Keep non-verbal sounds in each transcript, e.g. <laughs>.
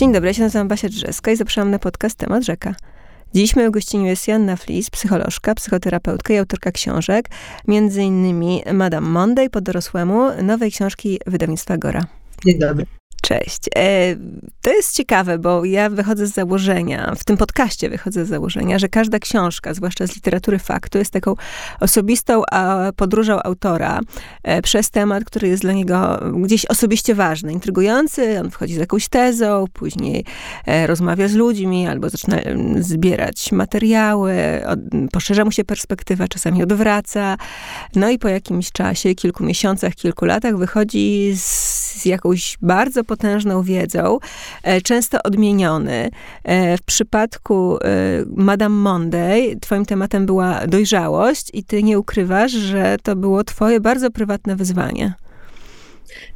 Dzień dobry, ja się nazywam Basia Drzeska i zapraszam na podcast Temat Rzeka. Dziś moją gościnią jest Janna Flis, psycholożka, psychoterapeutka i autorka książek, między innymi Madame Monday po dorosłemu, nowej książki wydawnictwa Gora. Dzień dobry. Cześć. E, to jest ciekawe, bo ja wychodzę z założenia, w tym podcaście wychodzę z założenia, że każda książka, zwłaszcza z literatury faktu, jest taką osobistą podróżą autora e, przez temat, który jest dla niego gdzieś osobiście ważny, intrygujący. On wchodzi z jakąś tezą, później e, rozmawia z ludźmi albo zaczyna zbierać materiały, poszerza mu się perspektywa, czasami odwraca. No i po jakimś czasie, kilku miesiącach, kilku latach wychodzi z, z jakąś bardzo potężną wiedzą, e, często odmieniony. E, w przypadku e, Madame Monday twoim tematem była dojrzałość i ty nie ukrywasz, że to było twoje bardzo prywatne wyzwanie.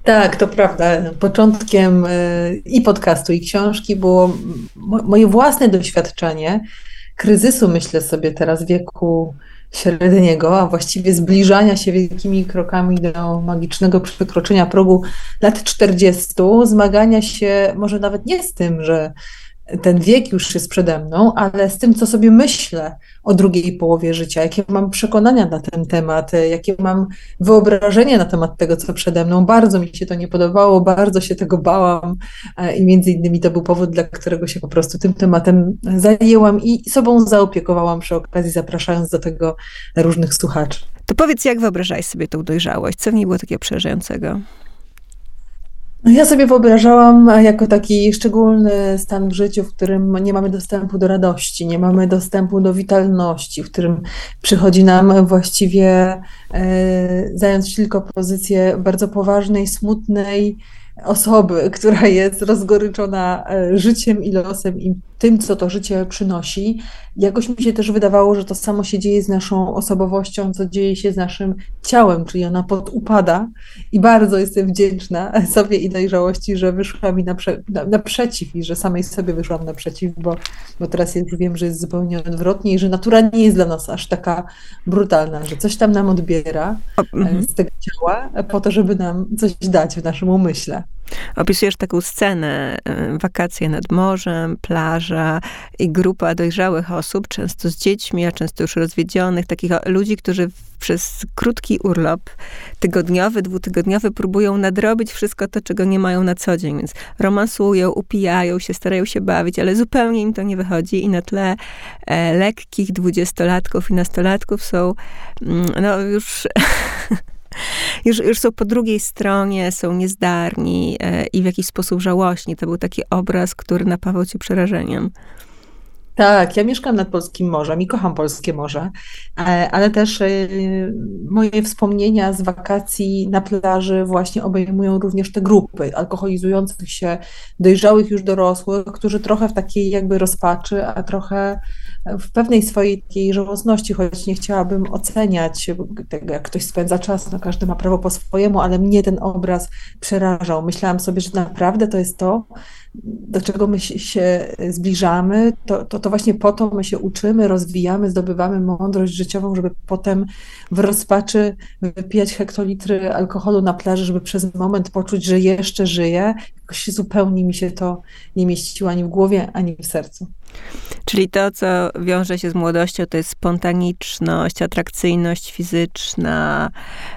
Tak, to prawda. Początkiem i podcastu, i książki było moje własne doświadczenie kryzysu, myślę sobie teraz, wieku średniego, a właściwie zbliżania się wielkimi krokami do magicznego przekroczenia progu lat 40, zmagania się może nawet nie z tym, że ten wiek już jest przede mną, ale z tym, co sobie myślę o drugiej połowie życia, jakie mam przekonania na ten temat, jakie mam wyobrażenia na temat tego, co przede mną. Bardzo mi się to nie podobało, bardzo się tego bałam e, i między innymi to był powód, dla którego się po prostu tym tematem zajęłam i sobą zaopiekowałam przy okazji, zapraszając do tego różnych słuchaczy. To powiedz, jak wyobrażałeś sobie tą dojrzałość? Co w niej było takiego przerażającego? No ja sobie wyobrażałam jako taki szczególny stan w życiu, w którym nie mamy dostępu do radości, nie mamy dostępu do witalności, w którym przychodzi nam właściwie e, zająć tylko pozycję bardzo poważnej, smutnej, osoby, <laughs> która jest rozgoryczona e, życiem i losem i tym, co to życie przynosi. Jakoś mi się też wydawało, że to samo się dzieje z naszą osobowością, co dzieje się z naszym ciałem, czyli ona podupada. I bardzo jestem wdzięczna <laughs> sobie i dojrzałości, że wyszła mi naprze na, naprzeciw i że samej sobie wyszłam naprzeciw, bo, bo teraz już wiem, że jest zupełnie odwrotnie i że natura nie jest dla nas aż taka brutalna, że coś tam nam odbiera e, z tego ciała po to, żeby nam coś dać w naszym umyśle. Opisujesz taką scenę, e, wakacje nad morzem, plaża i grupa dojrzałych osób, często z dziećmi, a często już rozwiedzionych, takich ludzi, którzy przez krótki urlop, tygodniowy, dwutygodniowy, próbują nadrobić wszystko to, czego nie mają na co dzień, więc romansują, upijają się, starają się bawić, ale zupełnie im to nie wychodzi i na tle e, lekkich dwudziestolatków i nastolatków są, mm, no już <laughs> już, już są po drugiej stronie, są niezdarni e, i w jakiś sposób żałośni. To był taki obraz, który napawał cię przerażeniem. Tak, ja mieszkam nad Polskim Morzem i kocham polskie morze, e, ale też e, moje wspomnienia z wakacji na plaży właśnie obejmują również te grupy alkoholizujących się, dojrzałych już dorosłych, którzy trochę w takiej jakby rozpaczy, a trochę w pewnej swojej takiej żałosności, choć nie chciałabym oceniać tego, jak ktoś spędza czas, no każdy ma prawo po swojemu, ale mnie ten obraz przerażał. Myślałam sobie, że naprawdę to jest to, do czego my się zbliżamy, to, to, to właśnie po to my się uczymy, rozwijamy, zdobywamy mądrość życiową, żeby potem w rozpaczy wypijać hektolitry alkoholu na plaży, żeby przez moment poczuć, że jeszcze żyję. Jakoś zupełnie mi się to nie mieściło ani w głowie, ani w sercu. Czyli to, co wiąże się z młodością, to jest spontaniczność, atrakcyjność fizyczna,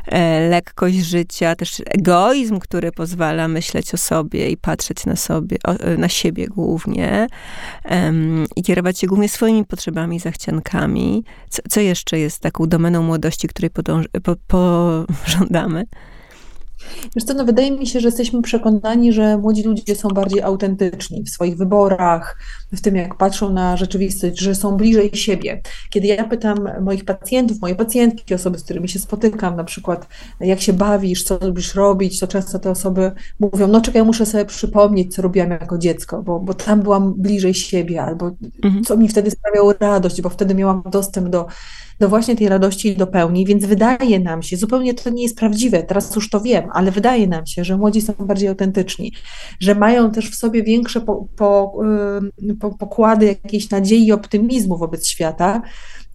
e, lekkość życia, też egoizm, który pozwala myśleć o sobie i patrzeć na sobie, e, na siebie głównie i kierować się głównie swoimi potrzebami i zachciankami. Co, co jeszcze jest taką domeną młodości, której podąż, po, pożądamy? Wiesz co, no wydaje mi się, że jesteśmy przekonani, że młodzi ludzie są bardziej autentyczni w swoich wyborach, w tym jak patrzą na rzeczywistość, że są bliżej siebie. Kiedy ja pytam moich pacjentów, moje pacjentki, osoby, z którymi się spotykam, na przykład jak się bawisz, co lubisz robić, to często te osoby mówią, no czekaj, muszę sobie przypomnieć, co robiłam jako dziecko, bo, bo tam byłam bliżej siebie, albo mhm. co mi wtedy sprawiało radość, bo wtedy miałam dostęp do do właśnie tej radości i do pełni, więc wydaje nam się, zupełnie to nie jest prawdziwe, teraz już to wiem, ale wydaje nam się, że młodzi są bardziej autentyczni, że mają też w sobie większe po, po, po, pokłady jakiejś nadziei i optymizmu wobec świata,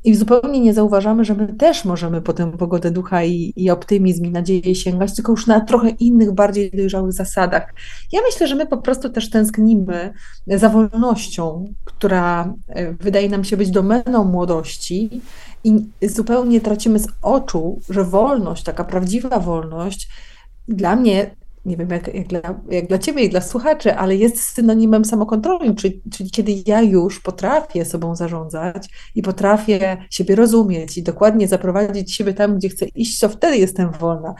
i zupełnie nie zauważamy, że my też możemy po tę pogodę ducha i, i optymizm i nadzieję sięgać, tylko już na trochę innych, bardziej dojrzałych zasadach. Ja myślę, że my po prostu też tęsknimy za wolnością, która e, wydaje nam się być domeną młodości i zupełnie tracimy z oczu, że wolność, taka prawdziwa wolność, dla mnie nie wiem jak, jak, dla, jak dla ciebie i dla słuchaczy, ale jest synonimem samokontroli, czyli, czyli kiedy ja już potrafię sobą zarządzać i potrafię siebie rozumieć i dokładnie zaprowadzić siebie tam, gdzie chcę iść, to wtedy jestem wolna.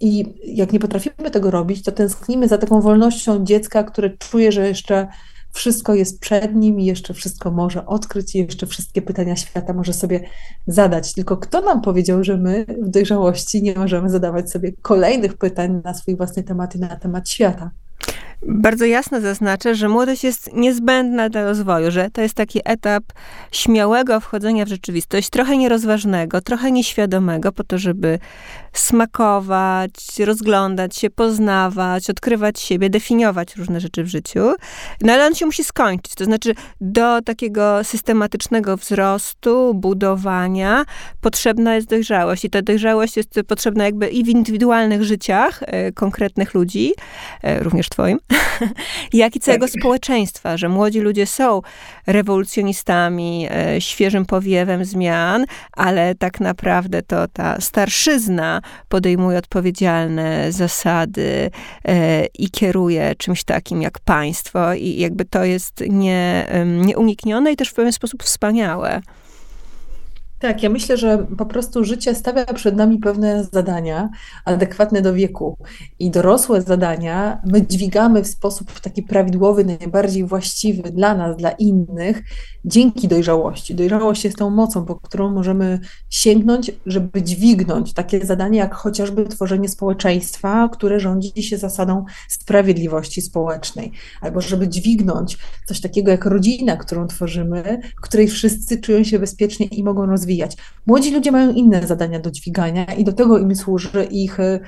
I jak nie potrafimy tego robić, to tęsknimy za taką wolnością dziecka, które czuje, że jeszcze wszystko jest przed nim i jeszcze wszystko może odkryć i jeszcze wszystkie pytania świata może sobie zadać. Tylko kto nam powiedział, że my w dojrzałości nie możemy zadawać sobie kolejnych pytań na swój własny temat i na temat świata? Bardzo jasno zaznaczę, że młodość jest niezbędna dla rozwoju, że to jest taki etap śmiałego wchodzenia w rzeczywistość, trochę nierozważnego, trochę nieświadomego, po to, żeby smakować, rozglądać się, poznawać, odkrywać siebie, definiować różne rzeczy w życiu. No ale on się musi skończyć. To znaczy, do takiego systematycznego wzrostu, budowania potrzebna jest dojrzałość. I ta dojrzałość jest potrzebna jakby i w indywidualnych życiach e, konkretnych ludzi, e, również twoim, <laughs> jak i całego tak. społeczeństwa, że młodzi ludzie są rewolucjonistami, e, świeżym powiewem zmian, ale tak naprawdę to ta starszyzna podejmuje odpowiedzialne zasady e, i kieruje czymś takim jak państwo i jakby to jest nie, nieuniknione i też w pewien sposób wspaniałe. Tak, ja myślę, że po prostu życie stawia przed nami pewne zadania adekwatne do wieku i dorosłe zadania my dźwigamy w sposób taki prawidłowy, najbardziej właściwy dla nas, dla innych, dzięki dojrzałości. Dojrzałość jest tą mocą, po którą możemy sięgnąć, żeby dźwignąć takie zadanie, jak chociażby tworzenie społeczeństwa, które rządzi się zasadą sprawiedliwości społecznej, albo żeby dźwignąć coś takiego jak rodzina, którą tworzymy, w której wszyscy czują się bezpiecznie i mogą rozwijać. Młodzi ludzie mają inne zadania do dźwigania i do tego im służy ich y,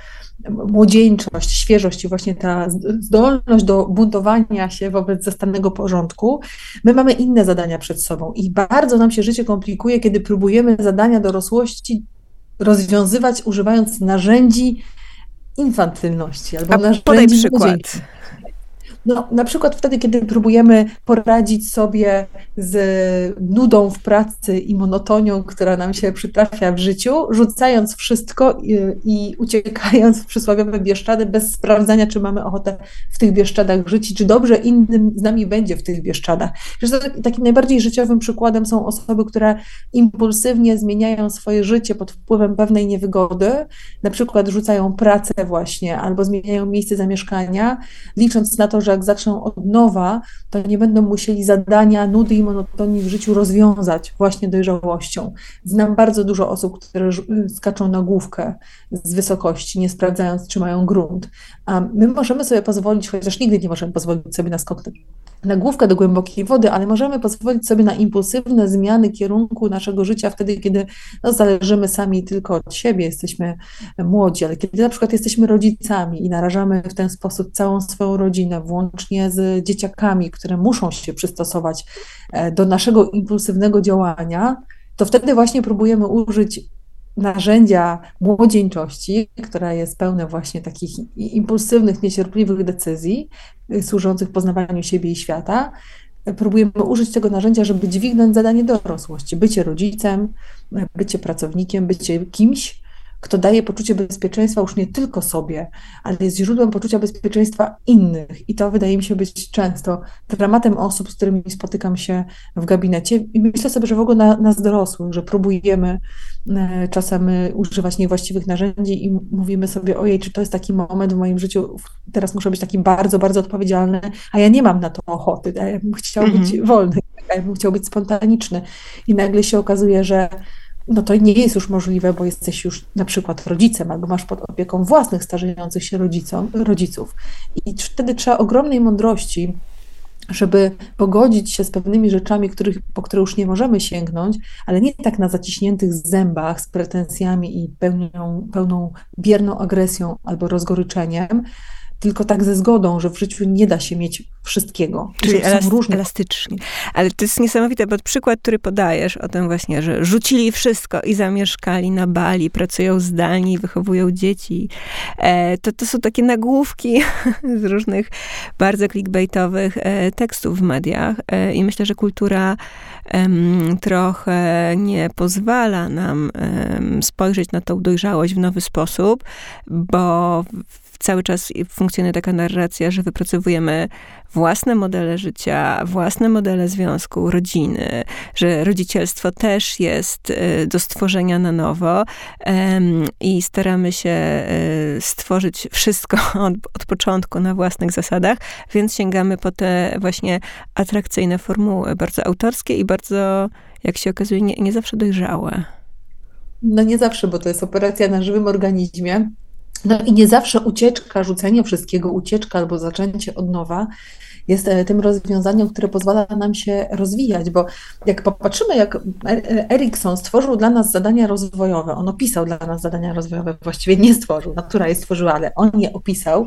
młodzieńczość, świeżość i właśnie ta zdolność do buntowania się wobec zastanego porządku. My mamy inne zadania przed sobą. I bardzo nam się życie komplikuje, kiedy próbujemy zadania dorosłości rozwiązywać używając narzędzi infantylności albo A narzędzi podaj przykład. No, na przykład wtedy, kiedy próbujemy poradzić sobie z nudą w pracy i monotonią, która nam się przytrafia w życiu, rzucając wszystko i, i uciekając w przysłowiowe Bieszczady bez sprawdzania, czy mamy ochotę w tych Bieszczadach żyć, czy dobrze innym z nami będzie w tych Bieszczadach. Takim najbardziej życiowym przykładem są osoby, które impulsywnie zmieniają swoje życie pod wpływem pewnej niewygody, na przykład rzucają pracę właśnie albo zmieniają miejsce zamieszkania, licząc na to, że jak zaczną od nowa, to nie będą musieli zadania, nudy i monotonii w życiu rozwiązać właśnie dojrzałością. Znam bardzo dużo osób, które skaczą na główkę z wysokości, nie sprawdzając, czy mają grunt. A my możemy sobie pozwolić, chociaż nigdy nie możemy pozwolić sobie na skok na główkę do głębokiej wody, ale możemy pozwolić sobie na impulsywne zmiany kierunku naszego życia wtedy, kiedy no, zależymy sami tylko od siebie, jesteśmy młodzi, ale kiedy na przykład jesteśmy rodzicami i narażamy w ten sposób całą swoją rodzinę, włącznie z dzieciakami, które muszą się przystosować e, do naszego impulsywnego działania, to wtedy właśnie próbujemy użyć narzędzia młodzieńczości, która jest pełna właśnie takich impulsywnych, niecierpliwych decyzji y, służących poznawaniu siebie i świata, próbujemy użyć tego narzędzia, żeby dźwignąć zadanie dorosłości, bycie rodzicem, bycie pracownikiem, bycie kimś, kto daje poczucie bezpieczeństwa już nie tylko sobie, ale jest źródłem poczucia bezpieczeństwa innych. I to wydaje mi się być często dramatem osób, z którymi spotykam się w gabinecie. I myślę sobie, że w ogóle na, nas dorosłych, że próbujemy e, czasem używać niewłaściwych narzędzi i mówimy sobie, ojej, czy to jest taki moment w moim życiu, teraz muszę być taki bardzo, bardzo odpowiedzialny, a ja nie mam na to ochoty, ja bym chciał być mhm. wolny, ja bym chciał być spontaniczny. I nagle się okazuje, że no to nie jest już możliwe, bo jesteś już na przykład rodzicem albo masz pod opieką własnych starzejących się rodzicom, rodziców. I wtedy trzeba ogromnej mądrości, żeby pogodzić się z pewnymi rzeczami, których, po które już nie możemy sięgnąć, ale nie tak na zaciśniętych zębach z pretensjami i pełnią, pełną bierną agresją albo rozgoryczeniem, tylko tak ze zgodą, że w życiu nie da się mieć wszystkiego. Czyli elast różne. elastycznie. Ale to jest niesamowite, bo przykład, który podajesz o tym właśnie, że rzucili wszystko i zamieszkali na Bali, pracują zdalnie, wychowują dzieci. E, to, to są takie nagłówki <laughs> z różnych bardzo clickbaitowych e, tekstów w mediach e, i myślę, że kultura trochę nie pozwala nam spojrzeć na tą dojrzałość w nowy sposób, bo cały czas funkcjonuje taka narracja, że wypracowujemy własne modele życia, własne modele związku, rodziny, że rodzicielstwo też jest y, do stworzenia na nowo i staramy się y, stworzyć wszystko <laughs> od, od początku na własnych zasadach, więc sięgamy po te właśnie atrakcyjne formuły, bardzo autorskie i bardzo, jak się okazuje, nie, nie zawsze dojrzałe. No nie zawsze, bo to jest operacja na żywym organizmie. No i nie zawsze ucieczka, rzucenie wszystkiego, ucieczka albo zaczęcie od nowa jest e, tym rozwiązaniem, które pozwala nam się rozwijać, bo jak popatrzymy, jak Erikson stworzył dla nas zadania rozwojowe, on opisał dla nas zadania rozwojowe, właściwie nie stworzył, natura je stworzyła, ale on je opisał,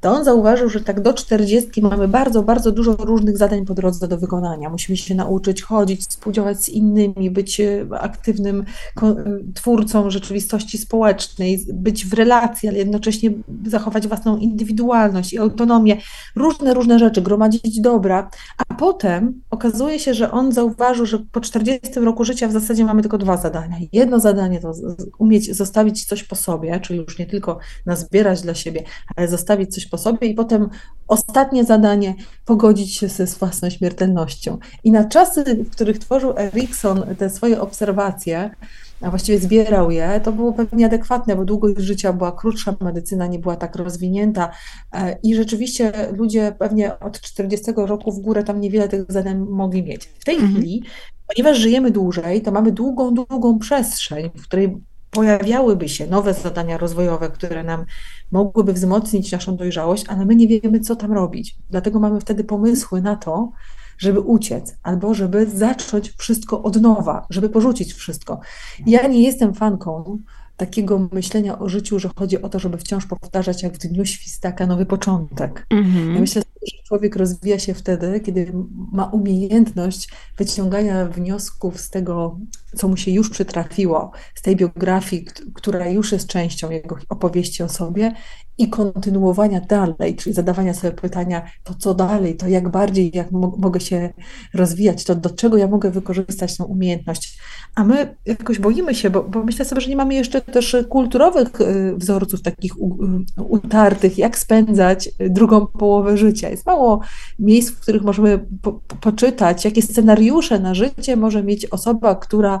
to on zauważył, że tak do 40 mamy bardzo, bardzo dużo różnych zadań po drodze do wykonania. Musimy się nauczyć chodzić, współdziałać z innymi, być e, aktywnym e, twórcą rzeczywistości społecznej, być w relacji, ale jednocześnie zachować własną indywidualność i autonomię. Różne, różne rzeczy, gromadzić dobra. A potem okazuje się, że on zauważył, że po 40 roku życia w zasadzie mamy tylko dwa zadania. Jedno zadanie to umieć zostawić coś po sobie, czyli już nie tylko nazbierać dla siebie, ale zostawić coś po sobie i potem ostatnie zadanie pogodzić się ze własną śmiertelnością. I na czasy, w których tworzył Erikson te swoje obserwacje, a właściwie zbierał je, to było pewnie adekwatne, bo długość życia była krótsza, medycyna nie była tak rozwinięta e, i rzeczywiście ludzie pewnie od 40 roku w górę tam niewiele tych zadań mogli mieć. W tej mhm. chwili, ponieważ żyjemy dłużej, to mamy długą, długą przestrzeń, w której pojawiałyby się nowe zadania rozwojowe, które nam mogłyby wzmocnić naszą dojrzałość, ale my nie wiemy, co tam robić. Dlatego mamy wtedy pomysły na to, żeby uciec, albo żeby zacząć wszystko od nowa, żeby porzucić wszystko. Ja nie jestem fanką takiego myślenia o życiu, że chodzi o to, żeby wciąż powtarzać jak w dniu świstaka nowy początek. Mm-hmm. Ja myślę, że człowiek rozwija się wtedy, kiedy ma umiejętność wyciągania wniosków z tego, co mu się już przytrafiło, z tej biografii, która już jest częścią jego opowieści o sobie i kontynuowania dalej, czyli zadawania sobie pytania, to co dalej, to jak bardziej, jak mogę się rozwijać, to do czego ja mogę wykorzystać tę umiejętność. A my jakoś boimy się, bo, bo myślę sobie, że nie mamy jeszcze też kulturowych y, wzorców takich y, utartych, jak spędzać drugą połowę życia. Jest mało miejsc, w których możemy po, poczytać, jakie scenariusze na życie może mieć osoba, która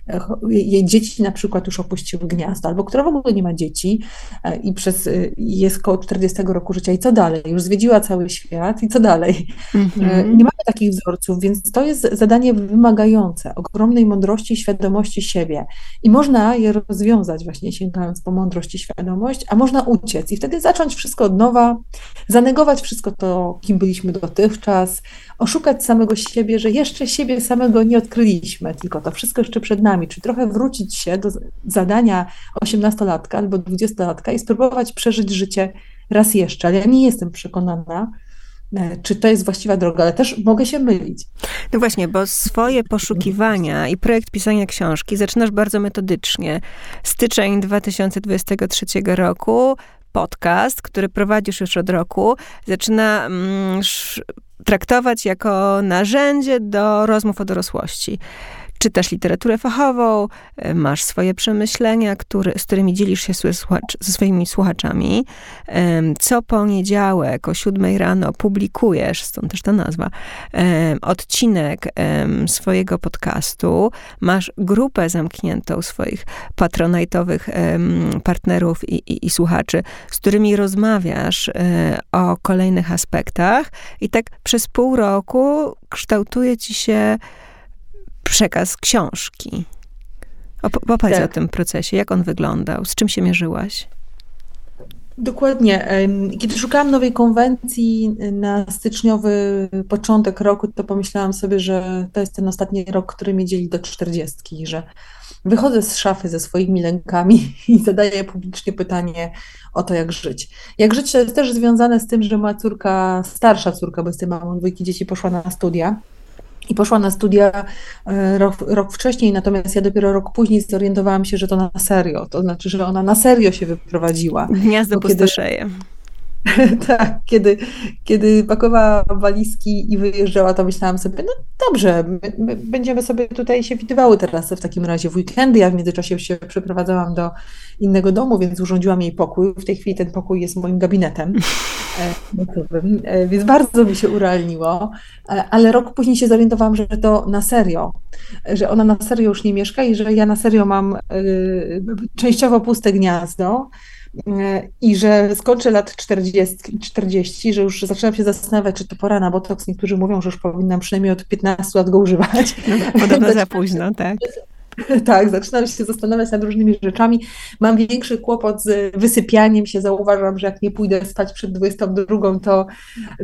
jej dzieci na przykład już opuściły gniazdo, albo która w ogóle nie ma dzieci e, i przez y, jest koło 40 roku życia i co dalej? Już zwiedziła cały świat i co dalej? Mm-hmm. Nie mamy takich wzorców, więc to jest zadanie wymagające ogromnej mądrości i świadomości siebie. I można je rozwiązać właśnie sięgając po mądrość i świadomość, a można uciec i wtedy zacząć wszystko od nowa, zanegować wszystko to, kim byliśmy dotychczas, oszukać samego siebie, że jeszcze siebie samego nie odkryliśmy, tylko to wszystko jeszcze przed nami, czy trochę wrócić się do zadania 18-latka albo 20-latka i spróbować przeżyć życie raz jeszcze. Ale ja nie jestem przekonana, e, czy to jest właściwa droga, ale też mogę się mylić. No właśnie, bo swoje poszukiwania i projekt pisania książki zaczynasz bardzo metodycznie. Styczeń 2023 roku podcast, który prowadzisz już od roku, zaczyna mm, traktować jako narzędzie do rozmów o dorosłości czytasz literaturę fachową, e, masz swoje przemyślenia, który, z którymi dzielisz się ze swoimi słuchaczami. Co poniedziałek o 7 rano publikujesz, stąd też ta nazwa, odcinek swojego podcastu. Masz grupę zamkniętą swoich patronajtowych partnerów i, i, i słuchaczy, z którymi rozmawiasz e, o kolejnych aspektach i tak przez pół roku kształtuje ci się przekaz książki. Op- opowiedz tak. o tym procesie, jak on wyglądał, z czym się mierzyłaś? Dokładnie. Kiedy szukałam nowej konwencji na styczniowy początek roku, to pomyślałam sobie, że to jest ten ostatni rok, który mnie dzieli do czterdziestki, że wychodzę z szafy ze swoimi lękami <laughs> i zadaję publicznie pytanie o to, jak żyć. Jak żyć to jest też związane z tym, że moja córka, starsza córka, bo jestem mamą dwójki dzieci, poszła na studia. I poszła na studia e, rok, rok, wcześniej, natomiast ja dopiero rok później zorientowałam się, że to na serio. To znaczy, że ona na serio się wyprowadziła. Gniazdo pustoszeje. <laughs> Tak, kiedy, kiedy pakowała walizki i wyjeżdżała, to myślałam sobie, no dobrze, my, my będziemy sobie tutaj się widywały teraz w takim razie w weekendy. Ja w międzyczasie się przeprowadzałam do innego domu, więc urządziłam jej pokój. W tej chwili ten pokój jest moim gabinetem. <laughs> E, e, więc bardzo mi się urealniło, e, ale rok później się zorientowałam, że to na serio, że ona na serio już nie mieszka i że ja na serio mam częściowo puste gniazdo i że skończę lat 40, 40, że już zaczynam się zastanawiać, czy to pora na botoks. Niektórzy mówią, że już powinnam przynajmniej od 15 lat go używać. No, <laughs> podobno za późno, tak. <laughs> Tak, zaczynam się zastanawiać nad różnymi rzeczami. Mam większy kłopot z wysypianiem się. Zauważam, że jak nie pójdę spać przed 22, to,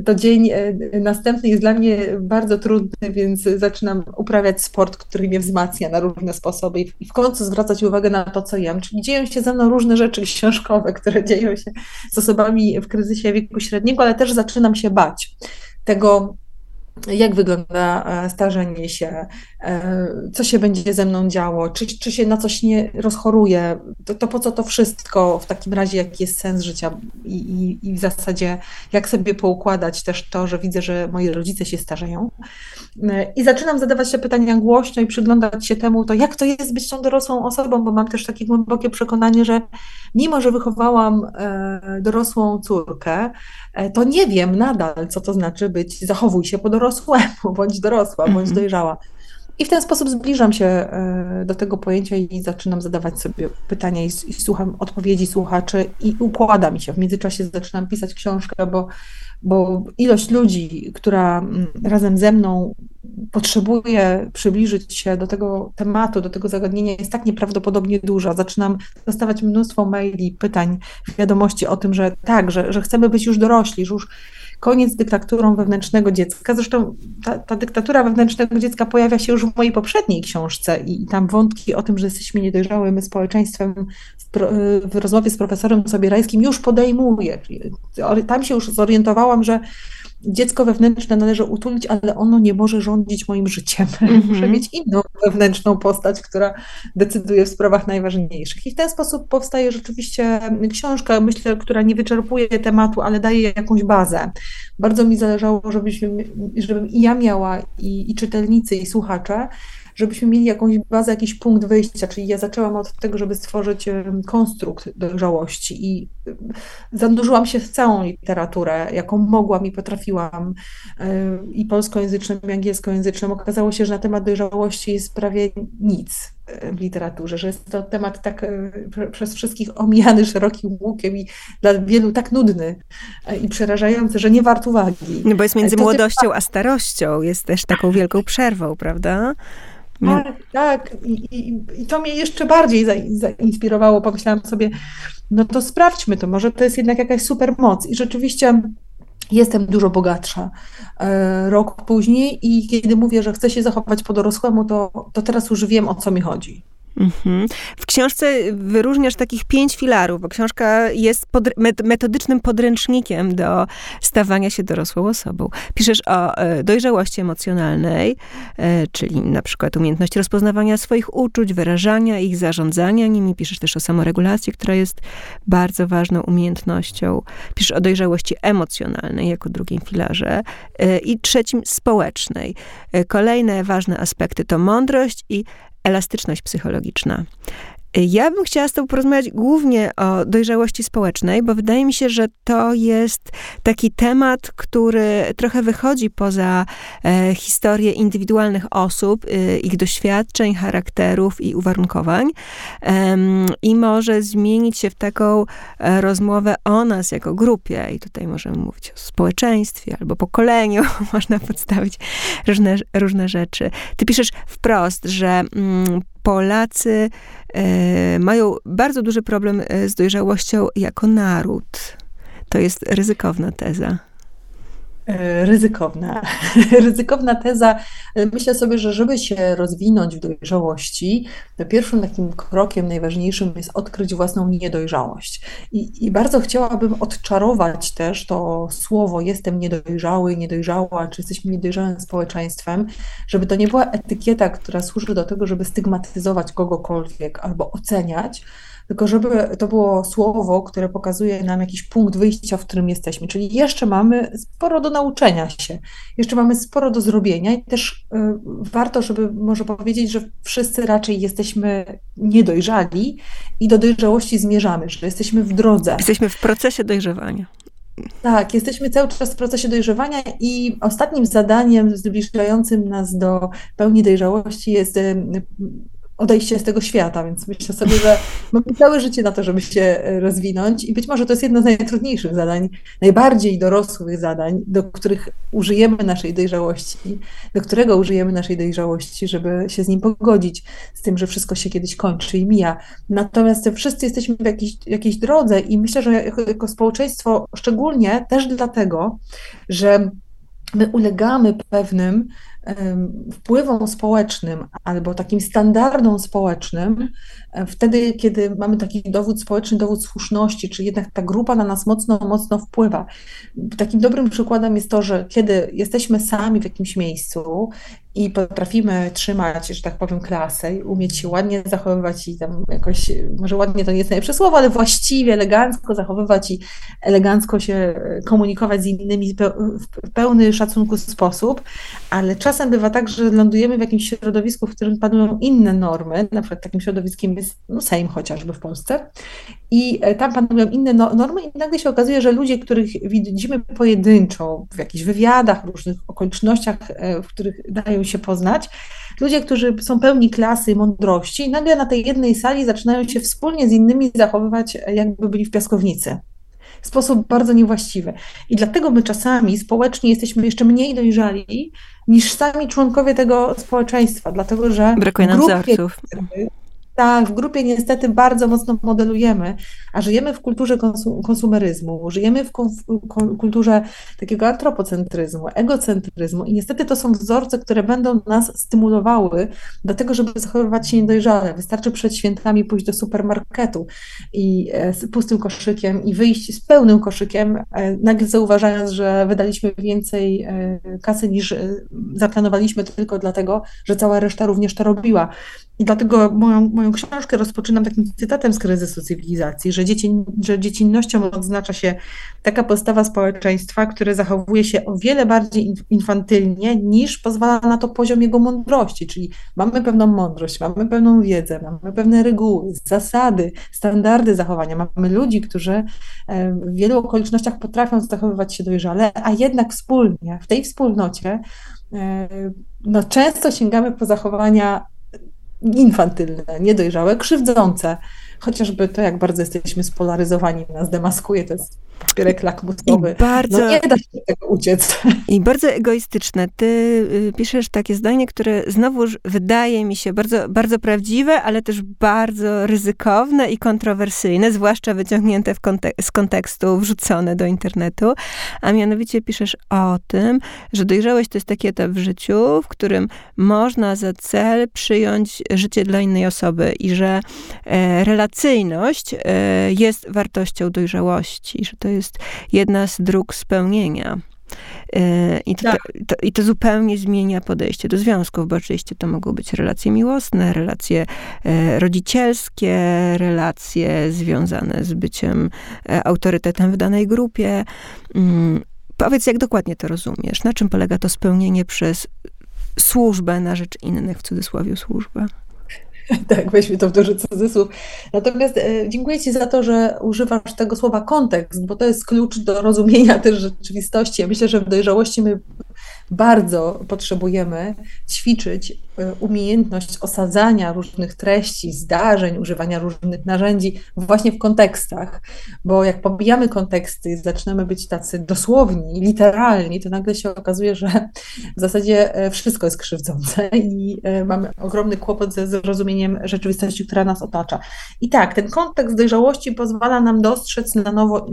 to dzień e, następny jest dla mnie bardzo trudny, więc zaczynam uprawiać sport, który mnie wzmacnia na różne sposoby i w końcu zwracać uwagę na to, co jem. Czyli dzieją się ze mną różne rzeczy książkowe, które dzieją się z osobami w kryzysie wieku średniego, ale też zaczynam się bać tego, jak wygląda e, starzenie się, e, co się będzie ze mną działo, czy, czy się na coś nie rozchoruje, to, to po co to wszystko w takim razie, jaki jest sens życia? I, i, i w zasadzie jak sobie poukładać też to, że widzę, że moi rodzice się starzeją. E, I zaczynam zadawać się pytania głośno i przyglądać się temu, to jak to jest być tą dorosłą osobą, bo mam też takie głębokie przekonanie, że mimo, że wychowałam dorosłą córkę, to nie wiem nadal, co to znaczy być, zachowuj się po dorosłemu, <laughs> bądź dorosła, bądź mhm. dojrzała. I w ten sposób zbliżam się e, do tego pojęcia i zaczynam zadawać sobie pytania i, i słucham odpowiedzi słuchaczy i układa mi się. W międzyczasie zaczynam pisać książkę, bo, bo ilość ludzi, która mm, razem ze mną potrzebuje przybliżyć się do tego tematu, do tego zagadnienia, jest tak nieprawdopodobnie duża. Zaczynam dostawać mnóstwo maili, pytań, wiadomości o tym, że tak, że, że chcemy być już dorośli, że już koniec z dyktaturą wewnętrznego dziecka. Zresztą ta, ta, dyktatura wewnętrznego dziecka pojawia się już w mojej poprzedniej książce i, i tam wątki o tym, że jesteśmy niedojrzałym społeczeństwem w, w rozmowie z profesorem Sobierajskim już podejmuję. Tam się już zorientowałam, że dziecko wewnętrzne należy utulić, ale ono nie może rządzić moim życiem. <laughs> Mm -hmm. Muszę mieć inną wewnętrzną postać, która decyduje w sprawach najważniejszych. I w ten sposób powstaje rzeczywiście książka, myślę, która nie wyczerpuje tematu, ale daje jakąś bazę. Bardzo mi zależało, żebyśmy, żebym i ja miała, i, i czytelnicy, i słuchacze, żebyśmy mieli jakąś bazę, jakiś punkt wyjścia, czyli ja zaczęłam od tego, żeby stworzyć konstrukt dojrzałości i zanurzyłam się w całą literaturę, jaką mogłam i potrafiłam i polskojęzyczną, i angielskojęzyczną. Okazało się, że na temat dojrzałości jest prawie nic w literaturze, że jest to temat tak przez wszystkich omijany szerokim łukiem i dla wielu tak nudny e, i przerażający, że nie wart uwagi. No bo jest między to młodością a starością, jest też taką wielką przerwą, prawda? Tak, tak. I, i, I, to mnie jeszcze bardziej zainspirowało. Pomyślałam sobie, no to sprawdźmy to, może to jest jednak jakaś super moc. I rzeczywiście jestem dużo bogatsza e, rok później i kiedy mówię, że chcę się zachować po dorosłemu, to, to teraz już wiem, o co mi chodzi. Mhm. W książce wyróżniasz takich pięć filarów, bo książka jest metodycznym podręcznikiem do stawania się dorosłą osobą. Piszesz o e, dojrzałości emocjonalnej, e, czyli na przykład umiejętność rozpoznawania swoich uczuć, wyrażania ich, zarządzania nimi. Piszesz też o samoregulacji, która jest bardzo ważną umiejętnością. Piszesz o dojrzałości emocjonalnej jako drugim filarze e, i trzecim społecznej. Kolejne ważne aspekty to mądrość i elastyczność psychologiczna. Ja bym chciała z Tobą porozmawiać głównie o dojrzałości społecznej, bo wydaje mi się, że to jest taki temat, który trochę wychodzi poza e, historię indywidualnych osób, e, ich doświadczeń, charakterów i uwarunkowań e, i może zmienić się w taką e, rozmowę o nas jako grupie. I tutaj możemy mówić o społeczeństwie albo pokoleniu, <laughs> można podstawić różne, różne rzeczy. Ty piszesz wprost, że mm, Polacy e, mają bardzo duży problem z dojrzałością jako naród. To jest ryzykowna teza. E, ryzykowna. <laughs> Ryzykowna teza. Myślę sobie, że żeby się rozwinąć w dojrzałości, to pierwszym takim krokiem najważniejszym jest odkryć własną niedojrzałość. I, I, bardzo chciałabym odczarować też to słowo jestem niedojrzały, niedojrzała, czy jesteśmy niedojrzałym społeczeństwem, żeby to nie była etykieta, która służy do tego, żeby stygmatyzować kogokolwiek albo oceniać, tylko żeby to było słowo, które pokazuje nam jakiś punkt wyjścia, w którym jesteśmy. Czyli jeszcze mamy sporo do nauczenia się, jeszcze mamy sporo do zrobienia i też y, warto, żeby może powiedzieć, że wszyscy raczej jesteśmy niedojrzali i do dojrzałości zmierzamy, że jesteśmy w drodze. Jesteśmy w procesie dojrzewania. Tak, jesteśmy cały czas w procesie dojrzewania i ostatnim zadaniem zbliżającym nas do pełni dojrzałości jest y, odejście z tego świata, więc myślę sobie, że mamy całe życie na to, żeby się e, rozwinąć i być może to jest jedno z najtrudniejszych zadań, najbardziej dorosłych zadań, do których użyjemy naszej dojrzałości, do którego użyjemy naszej dojrzałości, żeby się z nim pogodzić, z tym, że wszystko się kiedyś kończy i mija. Natomiast wszyscy jesteśmy w jakiejś, jakiejś drodze i myślę, że jako, jako społeczeństwo szczególnie też dlatego, że my ulegamy pewnym wpływom społecznym albo takim standardom społecznym, e, wtedy, kiedy mamy taki dowód społeczny, dowód słuszności, czy jednak ta grupa na nas mocno, mocno wpływa. Takim dobrym przykładem jest to, że kiedy jesteśmy sami w jakimś miejscu i potrafimy trzymać, że tak powiem, klasę i umieć się ładnie zachowywać i tam jakoś, może ładnie to nie jest najlepsze słowo, ale właściwie, elegancko zachowywać i elegancko się komunikować z innymi w pełny szacunku sposób, ale czasem bywa tak, że lądujemy w jakimś środowisku, w którym panują inne normy, na przykład takim środowiskiem jest no, Sejm chociażby w Polsce. I e, tam panują inne no, normy i nagle się okazuje, że ludzie, których widzimy pojedynczo w jakichś wywiadach, różnych okolicznościach, e, w których dają się poznać. Ludzie, którzy są pełni klasy, mądrości, nagle na tej jednej sali zaczynają się wspólnie z innymi zachowywać, jakby byli w piaskownicy. W sposób bardzo niewłaściwy. I dlatego my czasami społecznie jesteśmy jeszcze mniej dojrzali niż sami członkowie tego społeczeństwa, dlatego że brakuje nam wzorców. Tak, w grupie niestety bardzo mocno modelujemy, a żyjemy w kulturze konsumeryzmu, żyjemy w kulturze takiego antropocentryzmu, egocentryzmu i niestety to są wzorce, które będą nas stymulowały do tego, żeby zachowywać się niedojrzale. Wystarczy przed świętami pójść do supermarketu i e, z pustym koszykiem i wyjść z pełnym koszykiem, e, nagle zauważając, że wydaliśmy więcej e, kasy niż zaplanowaliśmy tylko dlatego, że cała reszta również to robiła. I dlatego moją, moją książkę rozpoczynam takim cytatem z kryzysu cywilizacji, że, dzieci, że dziecinnością odznacza się taka postawa społeczeństwa, które zachowuje się o wiele bardziej infantylnie niż pozwala na to poziom jego mądrości, czyli mamy pewną mądrość, mamy pewną wiedzę, mamy pewne reguły, zasady, standardy zachowania, mamy ludzi, którzy e, w wielu okolicznościach potrafią zachowywać się dojrzale, a jednak wspólnie, w tej wspólnocie e, no, często sięgamy po zachowania infantylne, niedojrzałe, krzywdzące. Chociażby to, jak bardzo jesteśmy spolaryzowani, nas demaskuje, to jest papierek lakmusowy. I bardzo, no nie da się tego uciec. I bardzo egoistyczne. Ty y, piszesz takie zdanie, które znowuż wydaje mi się bardzo, bardzo prawdziwe, ale też bardzo ryzykowne i kontrowersyjne, zwłaszcza wyciągnięte kontek z kontekstu, wrzucone do internetu. A mianowicie piszesz o tym, że dojrzałość to jest taki etap w życiu, w którym można za cel przyjąć życie dla innej osoby i że e, relacyjność e, jest wartością dojrzałości, że to to jest jedna z dróg spełnienia. E, I to, tak. to, I to zupełnie zmienia podejście do związków, bo oczywiście to mogą być relacje miłosne, relacje e, rodzicielskie, relacje związane z byciem e, autorytetem w danej grupie. Mm, powiedz, jak dokładnie to rozumiesz? Na czym polega to spełnienie przez służbę na rzecz innych, w cudzysłowie służbę? <laughs> Tak, weźmy to w duży cudzysłów. Natomiast e, dziękuję Ci za to, że używasz tego słowa kontekst, bo to jest klucz do rozumienia też rzeczywistości. Ja myślę, że w dojrzałości my bardzo potrzebujemy ćwiczyć e, umiejętność osadzania różnych treści, zdarzeń, używania różnych narzędzi właśnie w kontekstach, bo jak pobijamy konteksty zaczynamy być tacy dosłowni, literalni, to nagle się okazuje, że w zasadzie e, wszystko jest krzywdzące i e, mamy ogromny kłopot ze zrozumieniem rzeczywistości, która nas otacza. I tak, ten kontekst dojrzałości pozwala nam dostrzec na nowo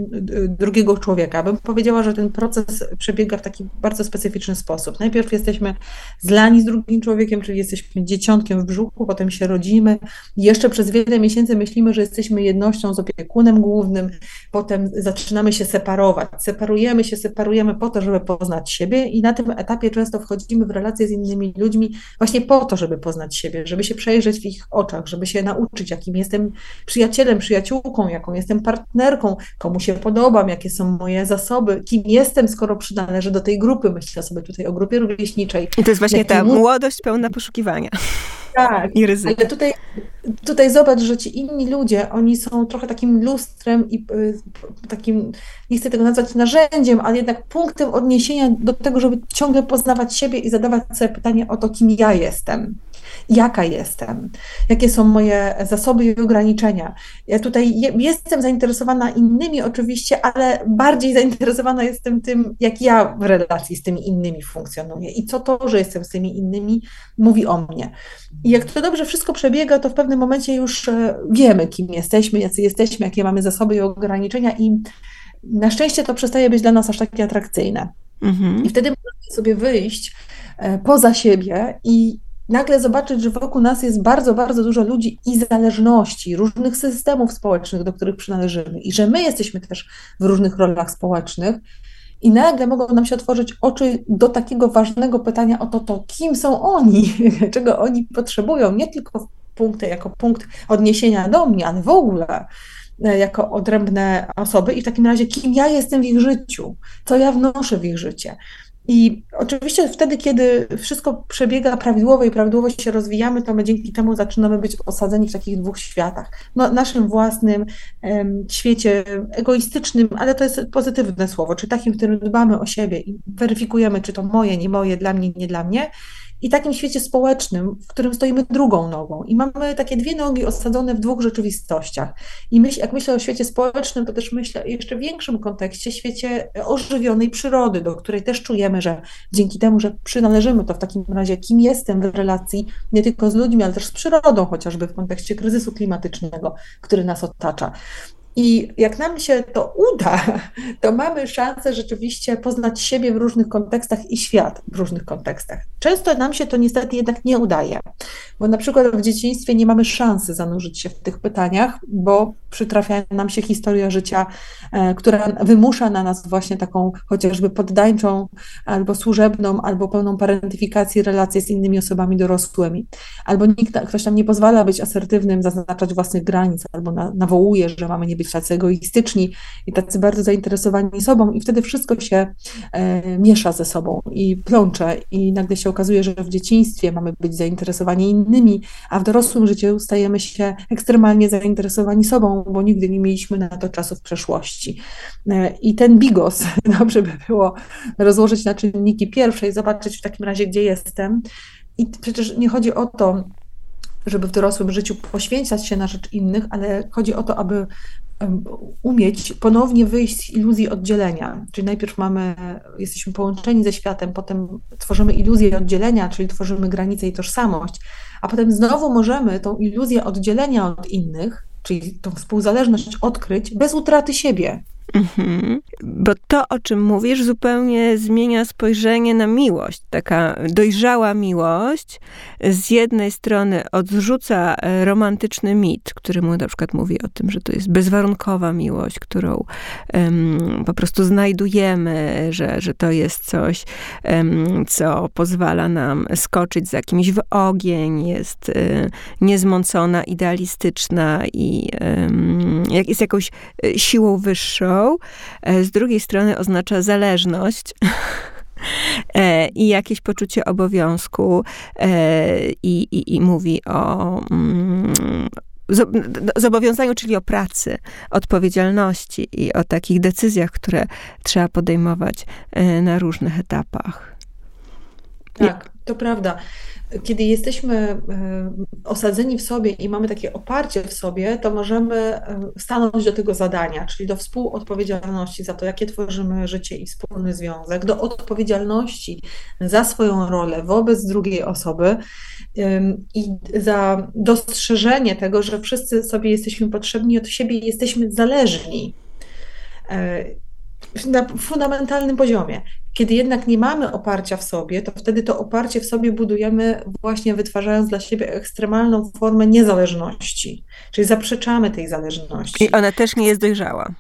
drugiego człowieka. Bym powiedziała, że ten proces przebiega w taki bardzo specyficzny sposób. Najpierw jesteśmy zlani z drugim człowiekiem, czyli jesteśmy dzieciątkiem w brzuchu, potem się rodzimy. Jeszcze przez wiele miesięcy myślimy, że jesteśmy jednością z opiekunem głównym, potem zaczynamy się separować. Separujemy się, separujemy po to, żeby poznać siebie i na tym etapie często wchodzimy w relacje z innymi ludźmi właśnie po to, żeby poznać siebie, żeby się przejrzeć w ich oczach, żeby się nauczyć, jakim jestem przyjacielem, przyjaciółką, jaką jestem partnerką, komu się podobam, jakie są moje zasoby, kim jestem, skoro przynależę do tej grupy. Myślę sobie tutaj o grupie rówieśniczej. I to jest właśnie ta młodość pełna poszukiwania. Tak, I ryzyka. ale tutaj, tutaj zobacz, że ci inni ludzie, oni są trochę takim lustrem i y, takim, nie chcę tego nazwać narzędziem, ale jednak punktem odniesienia do tego, żeby ciągle poznawać siebie i zadawać sobie pytanie o to, kim ja jestem jaka jestem, jakie są moje zasoby i ograniczenia. Ja tutaj jestem zainteresowana innymi oczywiście, ale bardziej zainteresowana jestem tym, jak ja w relacji z tymi innymi funkcjonuję i co to, że jestem z tymi innymi, mówi o mnie. I jak to dobrze wszystko przebiega, to w pewnym momencie już e, wiemy, kim jesteśmy, jacy jesteśmy, jakie mamy zasoby i ograniczenia i na szczęście to przestaje być dla nas aż takie atrakcyjne. Mhm. I wtedy możemy sobie wyjść e, poza siebie i nagle zobaczyć, że wokół nas jest bardzo, bardzo dużo ludzi i zależności, różnych systemów społecznych, do których przynależymy, i że my jesteśmy też w różnych rolach społecznych. I nagle mogą nam się otworzyć oczy do takiego ważnego pytania o to, to kim są oni, <laughs> czego oni potrzebują, nie tylko punkty, jako punkt odniesienia do mnie, ale w ogóle e, jako odrębne osoby. I w takim razie kim ja jestem w ich życiu, co ja wnoszę w ich życie. I oczywiście wtedy, kiedy wszystko przebiega prawidłowo i prawidłowo się rozwijamy, to my dzięki temu zaczynamy być osadzeni w takich dwóch światach. No, naszym własnym um, świecie egoistycznym, ale to jest pozytywne słowo, czy takim, w którym dbamy o siebie i weryfikujemy, czy to moje, nie moje, dla mnie, nie dla mnie i takim świecie społecznym, w którym stoimy drugą nogą. I mamy takie dwie nogi osadzone w dwóch rzeczywistościach. I myśl, jak myślę o świecie społecznym, to też myślę o jeszcze większym kontekście, świecie ożywionej przyrody, do której też czujemy, że dzięki temu, że przynależymy, to w takim razie kim jestem w relacji nie tylko z ludźmi, ale też z przyrodą, chociażby w kontekście kryzysu klimatycznego, który nas otacza. I jak nam się to uda, <laughs> to mamy szansę rzeczywiście poznać siebie w różnych kontekstach i świat w różnych kontekstach. Często nam się to niestety jednak nie udaje, bo na przykład w dzieciństwie nie mamy szansy zanurzyć się w tych pytaniach, bo przytrafia nam się historia życia, e, która wymusza na nas właśnie taką chociażby poddańczą, albo służebną, albo pełną parentyfikacji relacje z innymi osobami dorosłymi. Albo nikt, ktoś nam nie pozwala być asertywnym, zaznaczać własnych granic, albo na, nawołuje, że mamy nie być tacy egoistyczni i tacy bardzo zainteresowani sobą i wtedy wszystko się e, miesza ze sobą i plącze i nagle się okazuje, że w dzieciństwie mamy być zainteresowani innymi, a w dorosłym życiu stajemy się ekstremalnie zainteresowani sobą, bo nigdy nie mieliśmy na to czasu w przeszłości. E, I ten bigos <laughs> dobrze by było rozłożyć na czynniki pierwsze i zobaczyć w takim razie, gdzie jestem. I przecież nie chodzi o to, żeby w dorosłym życiu poświęcać się na rzecz innych, ale chodzi o to, aby umieć ponownie wyjść z iluzji oddzielenia. Czyli najpierw mamy, jesteśmy połączeni ze światem, potem tworzymy iluzję oddzielenia, czyli tworzymy granicę i tożsamość, a potem znowu możemy tą iluzję oddzielenia od innych, czyli tą współzależność odkryć bez utraty siebie. Mhm. Bo to, o czym mówisz, zupełnie zmienia spojrzenie na miłość. Taka dojrzała miłość z jednej strony odrzuca e, romantyczny mit, który mu na przykład mówi o tym, że to jest bezwarunkowa miłość, którą um, po prostu znajdujemy, że, że to jest coś, um, co pozwala nam skoczyć za kimś w ogień, jest um, niezmącona, idealistyczna i jest jakąś e, siłą wyższą E, z drugiej strony oznacza zależność. <laughs> E, I jakieś poczucie obowiązku, e, i, i, i mówi o mm, zobowiązaniu, czyli o pracy, odpowiedzialności i o takich decyzjach, które trzeba podejmować na różnych etapach. Tak, to prawda. Kiedy jesteśmy e, osadzeni w sobie i mamy takie oparcie w sobie, to możemy e, stanąć do tego zadania, czyli do współodpowiedzialności za to, jakie tworzymy życie i wspólny związek, do odpowiedzialności za swoją rolę wobec drugiej osoby i za dostrzeżenie tego, że wszyscy sobie jesteśmy potrzebni od siebie jesteśmy zależni. E, na fundamentalnym poziomie. Kiedy jednak nie mamy oparcia w sobie, to wtedy to oparcie w sobie budujemy właśnie wytwarzając dla siebie ekstremalną formę niezależności, czyli zaprzeczamy tej zależności. I ona też nie jest dojrzała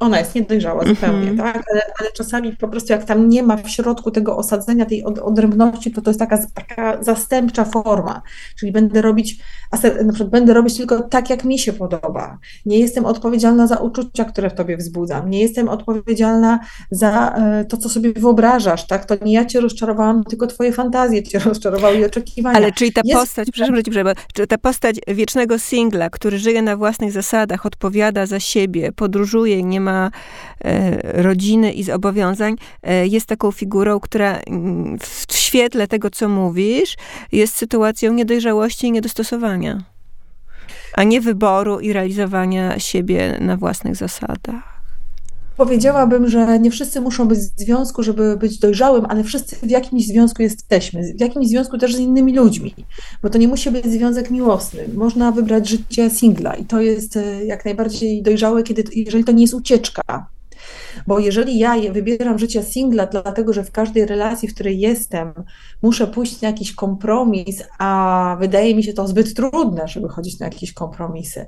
ona jest niedojrzała zupełnie, mm -hmm. tak? Ale, ale, czasami po prostu jak tam nie ma w środku tego osadzenia, tej od, odrębności, to to jest taka, taka zastępcza forma. Czyli będę robić, na przykład będę robić tylko tak, jak mi się podoba. Nie jestem odpowiedzialna za uczucia, które w tobie wzbudzam. Nie jestem odpowiedzialna za e, to, co sobie wyobrażasz, tak? To nie ja cię rozczarowałam, tylko twoje fantazje cię rozczarowały i oczekiwania. Ale czyli ta jest... postać, przepraszam, przerwę, czy ta postać wiecznego singla, który żyje na własnych zasadach, odpowiada za siebie, podróżuje, nie ma ma e, rodziny i zobowiązań, e, jest taką figurą, która mm, w świetle tego, co mówisz, jest sytuacją niedojrzałości i niedostosowania, a nie wyboru i realizowania siebie na własnych zasadach. Powiedziałabym, że nie wszyscy muszą być w związku, żeby być dojrzałym, ale wszyscy w jakimś związku jesteśmy, w jakimś związku też z innymi ludźmi, bo to nie musi być związek miłosny. Można wybrać życie singla i to jest e, jak najbardziej dojrzałe, kiedy, jeżeli to nie jest ucieczka, bo jeżeli ja wybieram życie singla, dlatego że w każdej relacji, w której jestem, muszę pójść na jakiś kompromis, a wydaje mi się to zbyt trudne, żeby chodzić na jakieś kompromisy.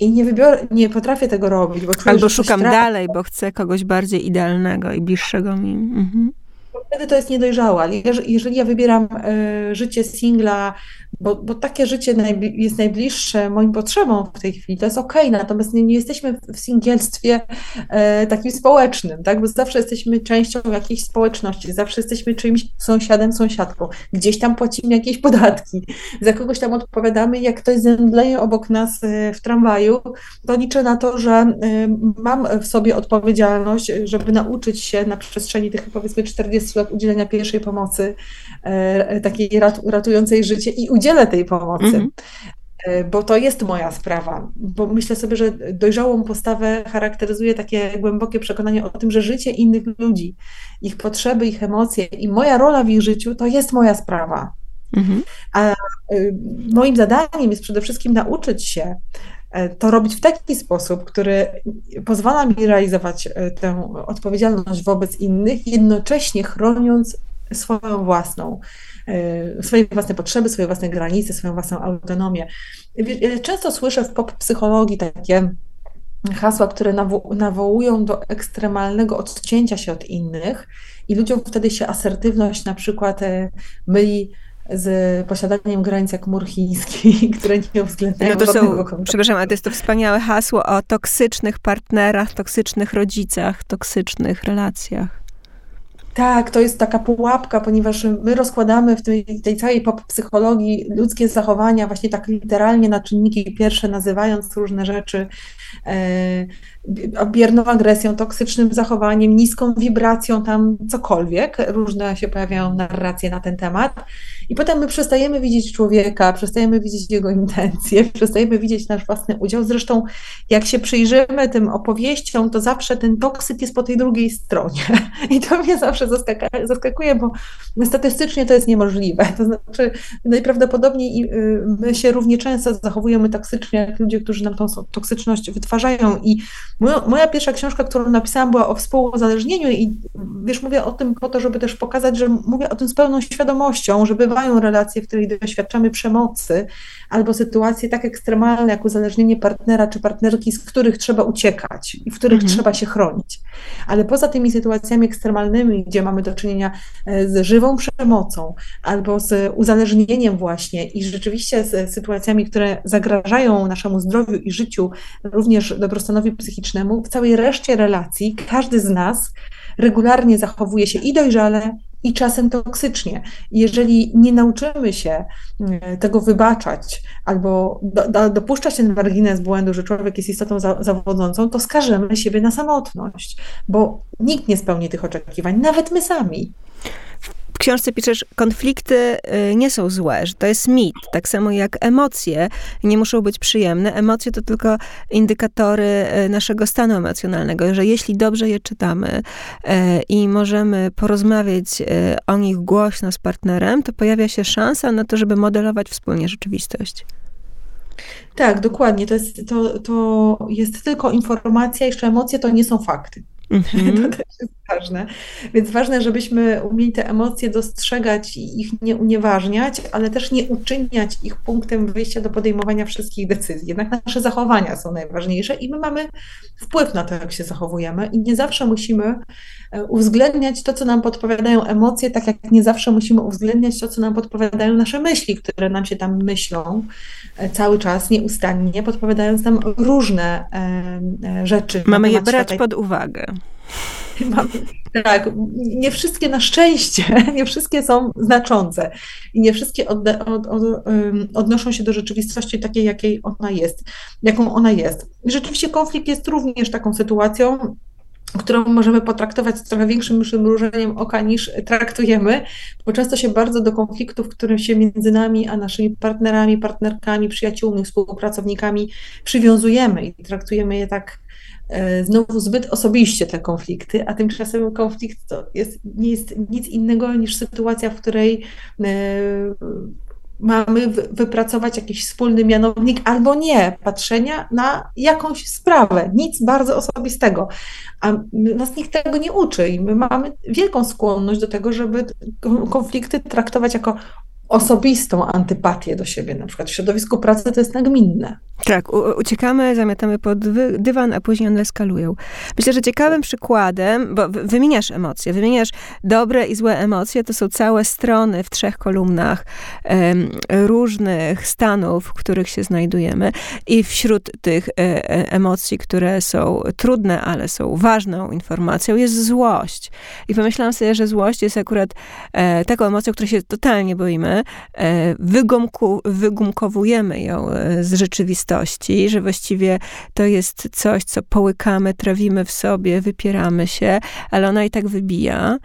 I nie, wybiorę, nie potrafię tego robić. Bo Albo szukam dalej, bo chcę kogoś bardziej idealnego i bliższego mi. Mhm wtedy to jest niedojrzałe. Jeżeli ja wybieram e, życie singla, bo, bo takie życie jest najbliższe moim potrzebom w tej chwili, to jest ok, natomiast nie, nie jesteśmy w singielstwie e, takim społecznym, tak? bo zawsze jesteśmy częścią jakiejś społeczności, zawsze jesteśmy czyimś sąsiadem, sąsiadką, gdzieś tam płacimy jakieś podatki, za kogoś tam odpowiadamy, jak ktoś zemdleje obok nas e, w tramwaju, to liczę na to, że mam w sobie odpowiedzialność, żeby nauczyć się na przestrzeni tych powiedzmy 40 lat udzielenia pierwszej pomocy, e, takiej ratującej życie i udzielę tej pomocy. Mm -hmm. Bo to jest moja sprawa, bo myślę sobie, że dojrzałą postawę charakteryzuje takie głębokie przekonanie o tym, że życie innych ludzi, ich potrzeby, ich emocje i moja rola w ich życiu to jest moja sprawa. Mhm. A moim zadaniem jest przede wszystkim nauczyć się to robić w taki sposób, który pozwala mi realizować tę odpowiedzialność wobec innych, jednocześnie chroniąc swoją własną, e, swoje własne potrzeby, swoje własne granice, swoją własną autonomię. Często słyszę w pop psychologii takie hasła, które nawo nawołują do ekstremalnego odcięcia się od innych i ludziom wtedy się asertywność na przykład e, myli z posiadaniem granic jak mur chiński, <laughs> które nie uwzględniają no to są, Przepraszam, ale to jest to wspaniałe hasło o toksycznych partnerach, toksycznych rodzicach, toksycznych relacjach. Tak, to jest taka pułapka, ponieważ my rozkładamy w tej, tej całej pop psychologii ludzkie zachowania właśnie tak literalnie na czynniki pierwsze, nazywając różne rzeczy e, bierną agresją, toksycznym zachowaniem, niską wibracją, tam cokolwiek. Różne się pojawiają narracje na ten temat. I potem my przestajemy widzieć człowieka, przestajemy widzieć jego intencje, <laughs> przestajemy widzieć nasz własny udział. Zresztą, jak się przyjrzymy tym opowieściom, to zawsze ten toksyk jest po tej drugiej stronie. <laughs> I to mnie zawsze zaskakuje, bo statystycznie to jest niemożliwe. To znaczy, najprawdopodobniej y, my się równie często zachowujemy toksycznie, jak ludzie, którzy nam tą toksyczność wytwarzają. I moja, pierwsza książka, którą napisałam, była o współuzależnieniu, i wiesz, mówię o tym po to, żeby też pokazać, że mówię o tym z pełną świadomością, że bywają relacje, w których doświadczamy przemocy, albo sytuacje tak ekstremalne, jak uzależnienie partnera czy partnerki, z których trzeba uciekać i w których mhm. trzeba się chronić. Ale poza tymi sytuacjami ekstremalnymi, gdzie mamy do czynienia e, z żywą przemocą albo z uzależnieniem właśnie i rzeczywiście z sytuacjami, które zagrażają naszemu zdrowiu i życiu, również dobrostanowi psychicznemu, w całej reszcie relacji każdy z nas regularnie zachowuje się i dojrzale, i czasem toksycznie. Jeżeli nie nauczymy się mm, tego wybaczać albo do, do, dopuszczać ten margines błędu, że człowiek jest istotą za, zawodzącą, to skażemy siebie na samotność, bo nikt nie spełni tych oczekiwań, nawet my sami książce piszesz, konflikty y, nie są złe, że to jest mit. Tak samo jak emocje nie muszą być przyjemne. Emocje to tylko indykatory y, naszego stanu emocjonalnego, że jeśli dobrze je czytamy y, i możemy porozmawiać o nich głośno z partnerem, to pojawia się szansa na to, żeby modelować wspólnie rzeczywistość. Tak, dokładnie. To jest, to, to jest tylko informacja, jeszcze emocje to nie są fakty. Mm-hmm. <laughs> To też jest ważne. Więc ważne, żebyśmy umieli te emocje dostrzegać i ich nie unieważniać, ale też nie uczyniać ich punktem wyjścia do podejmowania wszystkich decyzji. Jednak nasze zachowania są najważniejsze i my mamy wpływ na to, jak się zachowujemy i nie zawsze musimy uwzględniać to, co nam podpowiadają emocje, tak jak nie zawsze musimy uwzględniać to, co nam podpowiadają nasze myśli, które nam się tam myślą e, cały czas, nieustannie, podpowiadając nam różne e, rzeczy. Mamy je brać świata. pod uwagę. <laughs> Mamy, tak, nie wszystkie na szczęście, <laughs> nie wszystkie są znaczące i nie wszystkie od, od, od, odnoszą się do rzeczywistości takiej, jakiej ona jest, jaką ona jest. I rzeczywiście konflikt jest również taką sytuacją, którą możemy potraktować z trochę większym przymrużeniem oka niż traktujemy, bo często się bardzo do konfliktów, które się między nami a naszymi partnerami, partnerkami, przyjaciółmi, współpracownikami przywiązujemy i traktujemy je tak E, znowu zbyt osobiście te konflikty, a tymczasem konflikt to jest, nie jest nic innego niż sytuacja, w której e, mamy wypracować jakiś wspólny mianownik albo nie, patrzenia na jakąś sprawę, nic bardzo osobistego. A nas nikt tego nie uczy i my mamy wielką skłonność do tego, żeby konflikty traktować jako osobistą antypatię do siebie. Na przykład w środowisku pracy to jest nagminne. Tak, uciekamy, zamiatamy pod dywan, a później one eskalują. Myślę, że ciekawym przykładem, bo wymieniasz emocje, wymieniasz dobre i złe emocje, to są całe strony w trzech kolumnach um, różnych stanów, w których się znajdujemy i wśród tych e, e, emocji, które są trudne, ale są ważną informacją, jest złość. I pomyślałam sobie, że złość jest akurat e, taką emocją, której się totalnie boimy, e, wygumku, wygumkowujemy ją e, z rzeczywistości, że właściwie to jest coś, co połykamy, trawimy w sobie, wypieramy się, ale ona i tak wybija.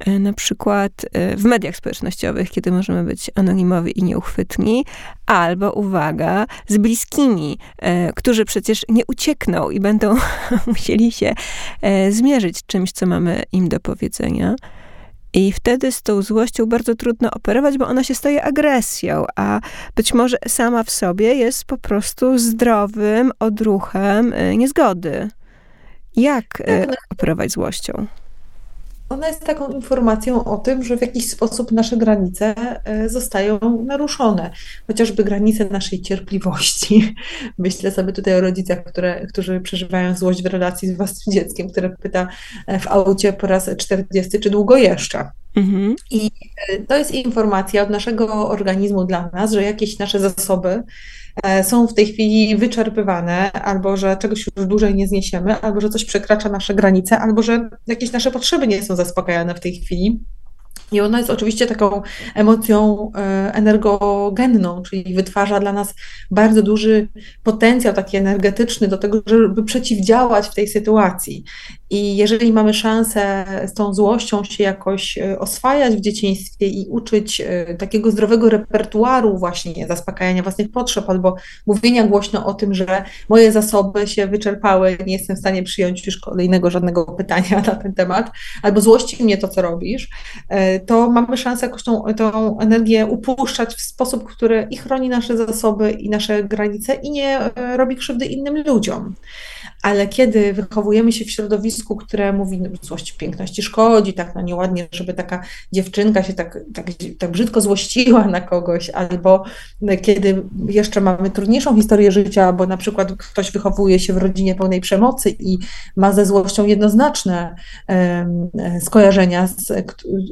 E, na przykład w mediach społecznościowych, kiedy możemy być anonimowi i nieuchwytni, albo uwaga, z bliskimi, którzy przecież nie uciekną i będą <laughs> musieli się zmierzyć czymś, co mamy im do powiedzenia. I wtedy z tą złością bardzo trudno operować, bo ona się staje agresją, a być może sama w sobie jest po prostu zdrowym odruchem y, niezgody. Jak y, tak, no. operować złością? Ona jest taką informacją o tym, że w jakiś sposób nasze granice e, zostają naruszone. Chociażby granice naszej cierpliwości. <laughs> Myślę sobie tutaj o rodzicach, które, którzy przeżywają złość w relacji z własnym dzieckiem, które pyta e, w aucie po raz 40, czy długo jeszcze. Mhm. I e, to jest informacja od naszego organizmu dla nas, że jakieś nasze zasoby są w tej chwili wyczerpywane, albo że czegoś już dłużej nie zniesiemy, albo że coś przekracza nasze granice, albo że jakieś nasze potrzeby nie są zaspokajane w tej chwili. I ona jest oczywiście taką emocją e, energogenną, czyli wytwarza dla nas bardzo duży potencjał taki energetyczny do tego, żeby przeciwdziałać w tej sytuacji. I jeżeli mamy szansę z tą złością się jakoś e, oswajać w dzieciństwie i uczyć e, takiego zdrowego repertuaru właśnie zaspokajania własnych potrzeb albo mówienia głośno o tym, że moje zasoby się wyczerpały, nie jestem w stanie przyjąć już kolejnego żadnego pytania <laughs> na ten temat, albo złości mnie to, co robisz, to mamy szansę jakoś tą, tą energię upuszczać w sposób, który i chroni nasze zasoby i nasze granice i nie e, robi krzywdy innym ludziom ale kiedy wychowujemy się w środowisku, które mówi, że złość piękności szkodzi, tak no nieładnie, żeby taka dziewczynka się tak, tak, tak brzydko złościła na kogoś, albo kiedy jeszcze mamy trudniejszą historię życia, bo na przykład ktoś wychowuje się w rodzinie pełnej przemocy i ma ze złością jednoznaczne skojarzenia z,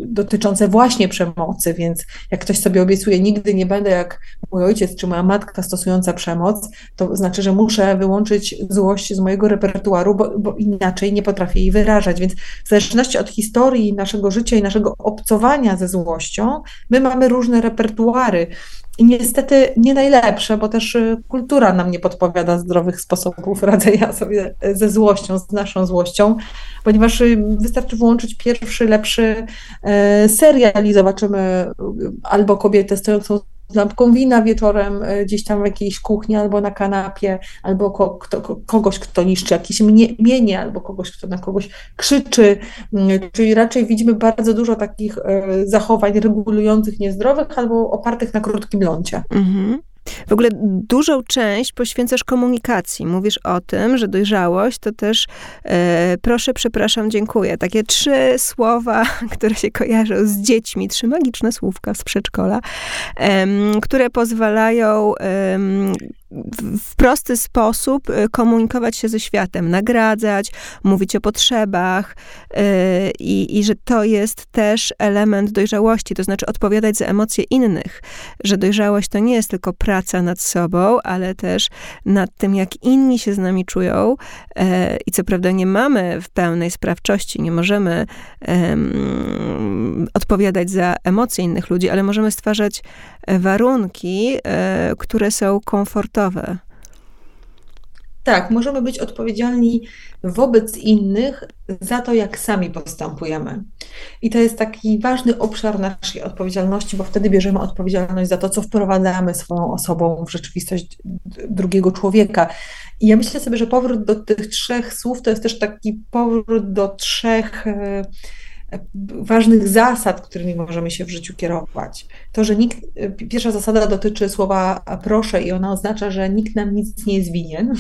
dotyczące właśnie przemocy, więc jak ktoś sobie obiecuje, nigdy nie będę jak mój ojciec czy moja matka stosująca przemoc, to znaczy, że muszę wyłączyć złość z mojego repertuaru, bo, bo inaczej nie potrafię jej wyrażać. Więc w zależności od historii naszego życia i naszego obcowania ze złością, my mamy różne repertuary. I niestety nie najlepsze, bo też y, kultura nam nie podpowiada zdrowych sposobów radzenia sobie ze złością, z naszą złością, ponieważ y, wystarczy włączyć pierwszy, lepszy serial i zobaczymy y, albo kobietę stojącą lampką wina wieczorem e, gdzieś tam w jakiejś kuchni albo na kanapie, albo ko, kto, kogoś, kto niszczy jakieś mienie, albo kogoś, kto na kogoś krzyczy. Mm, czyli raczej widzimy bardzo dużo takich e, zachowań regulujących niezdrowych albo opartych na krótkim lądzie. Mhm. W ogóle dużą część poświęcasz komunikacji. Mówisz o tym, że dojrzałość to też e, proszę, przepraszam, dziękuję. Takie trzy słowa, <laughs> które się kojarzą z dziećmi, trzy magiczne słówka z przedszkola, które pozwalają w prosty sposób y, komunikować się ze światem, nagradzać, mówić o potrzebach yy, i, że to jest też element dojrzałości, to znaczy odpowiadać za emocje innych, że dojrzałość to nie jest tylko praca nad sobą, ale też nad tym, jak inni się z nami czują yy, i co prawda nie mamy w pełnej sprawczości, nie możemy yy, odpowiadać za emocje innych ludzi, ale możemy stwarzać warunki, e, które są komfortowe. Tak, możemy być odpowiedzialni wobec innych za to, jak sami postępujemy. I to jest taki ważny obszar naszej odpowiedzialności, bo wtedy bierzemy odpowiedzialność za to, co wprowadzamy swoją osobą w rzeczywistość drugiego człowieka. I ja myślę sobie, że powrót do tych trzech słów to jest też taki powrót do trzech e, ważnych zasad, którymi możemy się w życiu kierować. To, że nikt, pierwsza zasada dotyczy słowa proszę i ona oznacza, że nikt nam nic nie jest winien.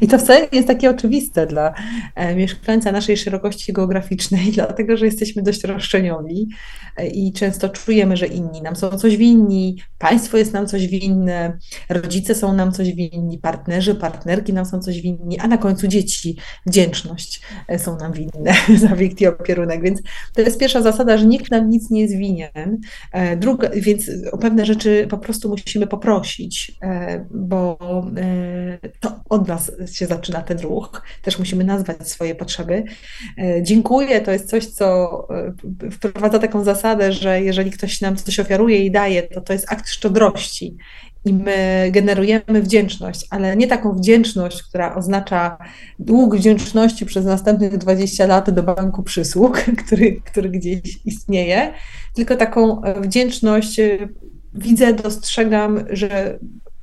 I to wcale nie jest takie oczywiste dla e, mieszkańca naszej szerokości geograficznej, <laughs> dlatego że jesteśmy dość roszczeniowi e, i często czujemy, że inni nam są coś winni, państwo jest nam coś winne, rodzice są nam coś winni, partnerzy, partnerki nam są coś winni, a na końcu dzieci wdzięczność e, są nam winne <laughs> za wiek i opierunek. Więc to jest pierwsza zasada, że nikt nam nic nie jest winien. Druga, więc o pewne rzeczy po prostu musimy poprosić, bo to od nas się zaczyna ten ruch. Też musimy nazwać swoje potrzeby. E, dziękuję to jest coś, co e, wprowadza taką zasadę, że jeżeli ktoś nam coś ofiaruje i daje, to to jest akt szczodrości. I my generujemy wdzięczność, ale nie taką wdzięczność, która oznacza dług wdzięczności przez następnych 20 lat do banku przysług, <laughs> który, który gdzieś istnieje, tylko taką wdzięczność e, widzę, dostrzegam, że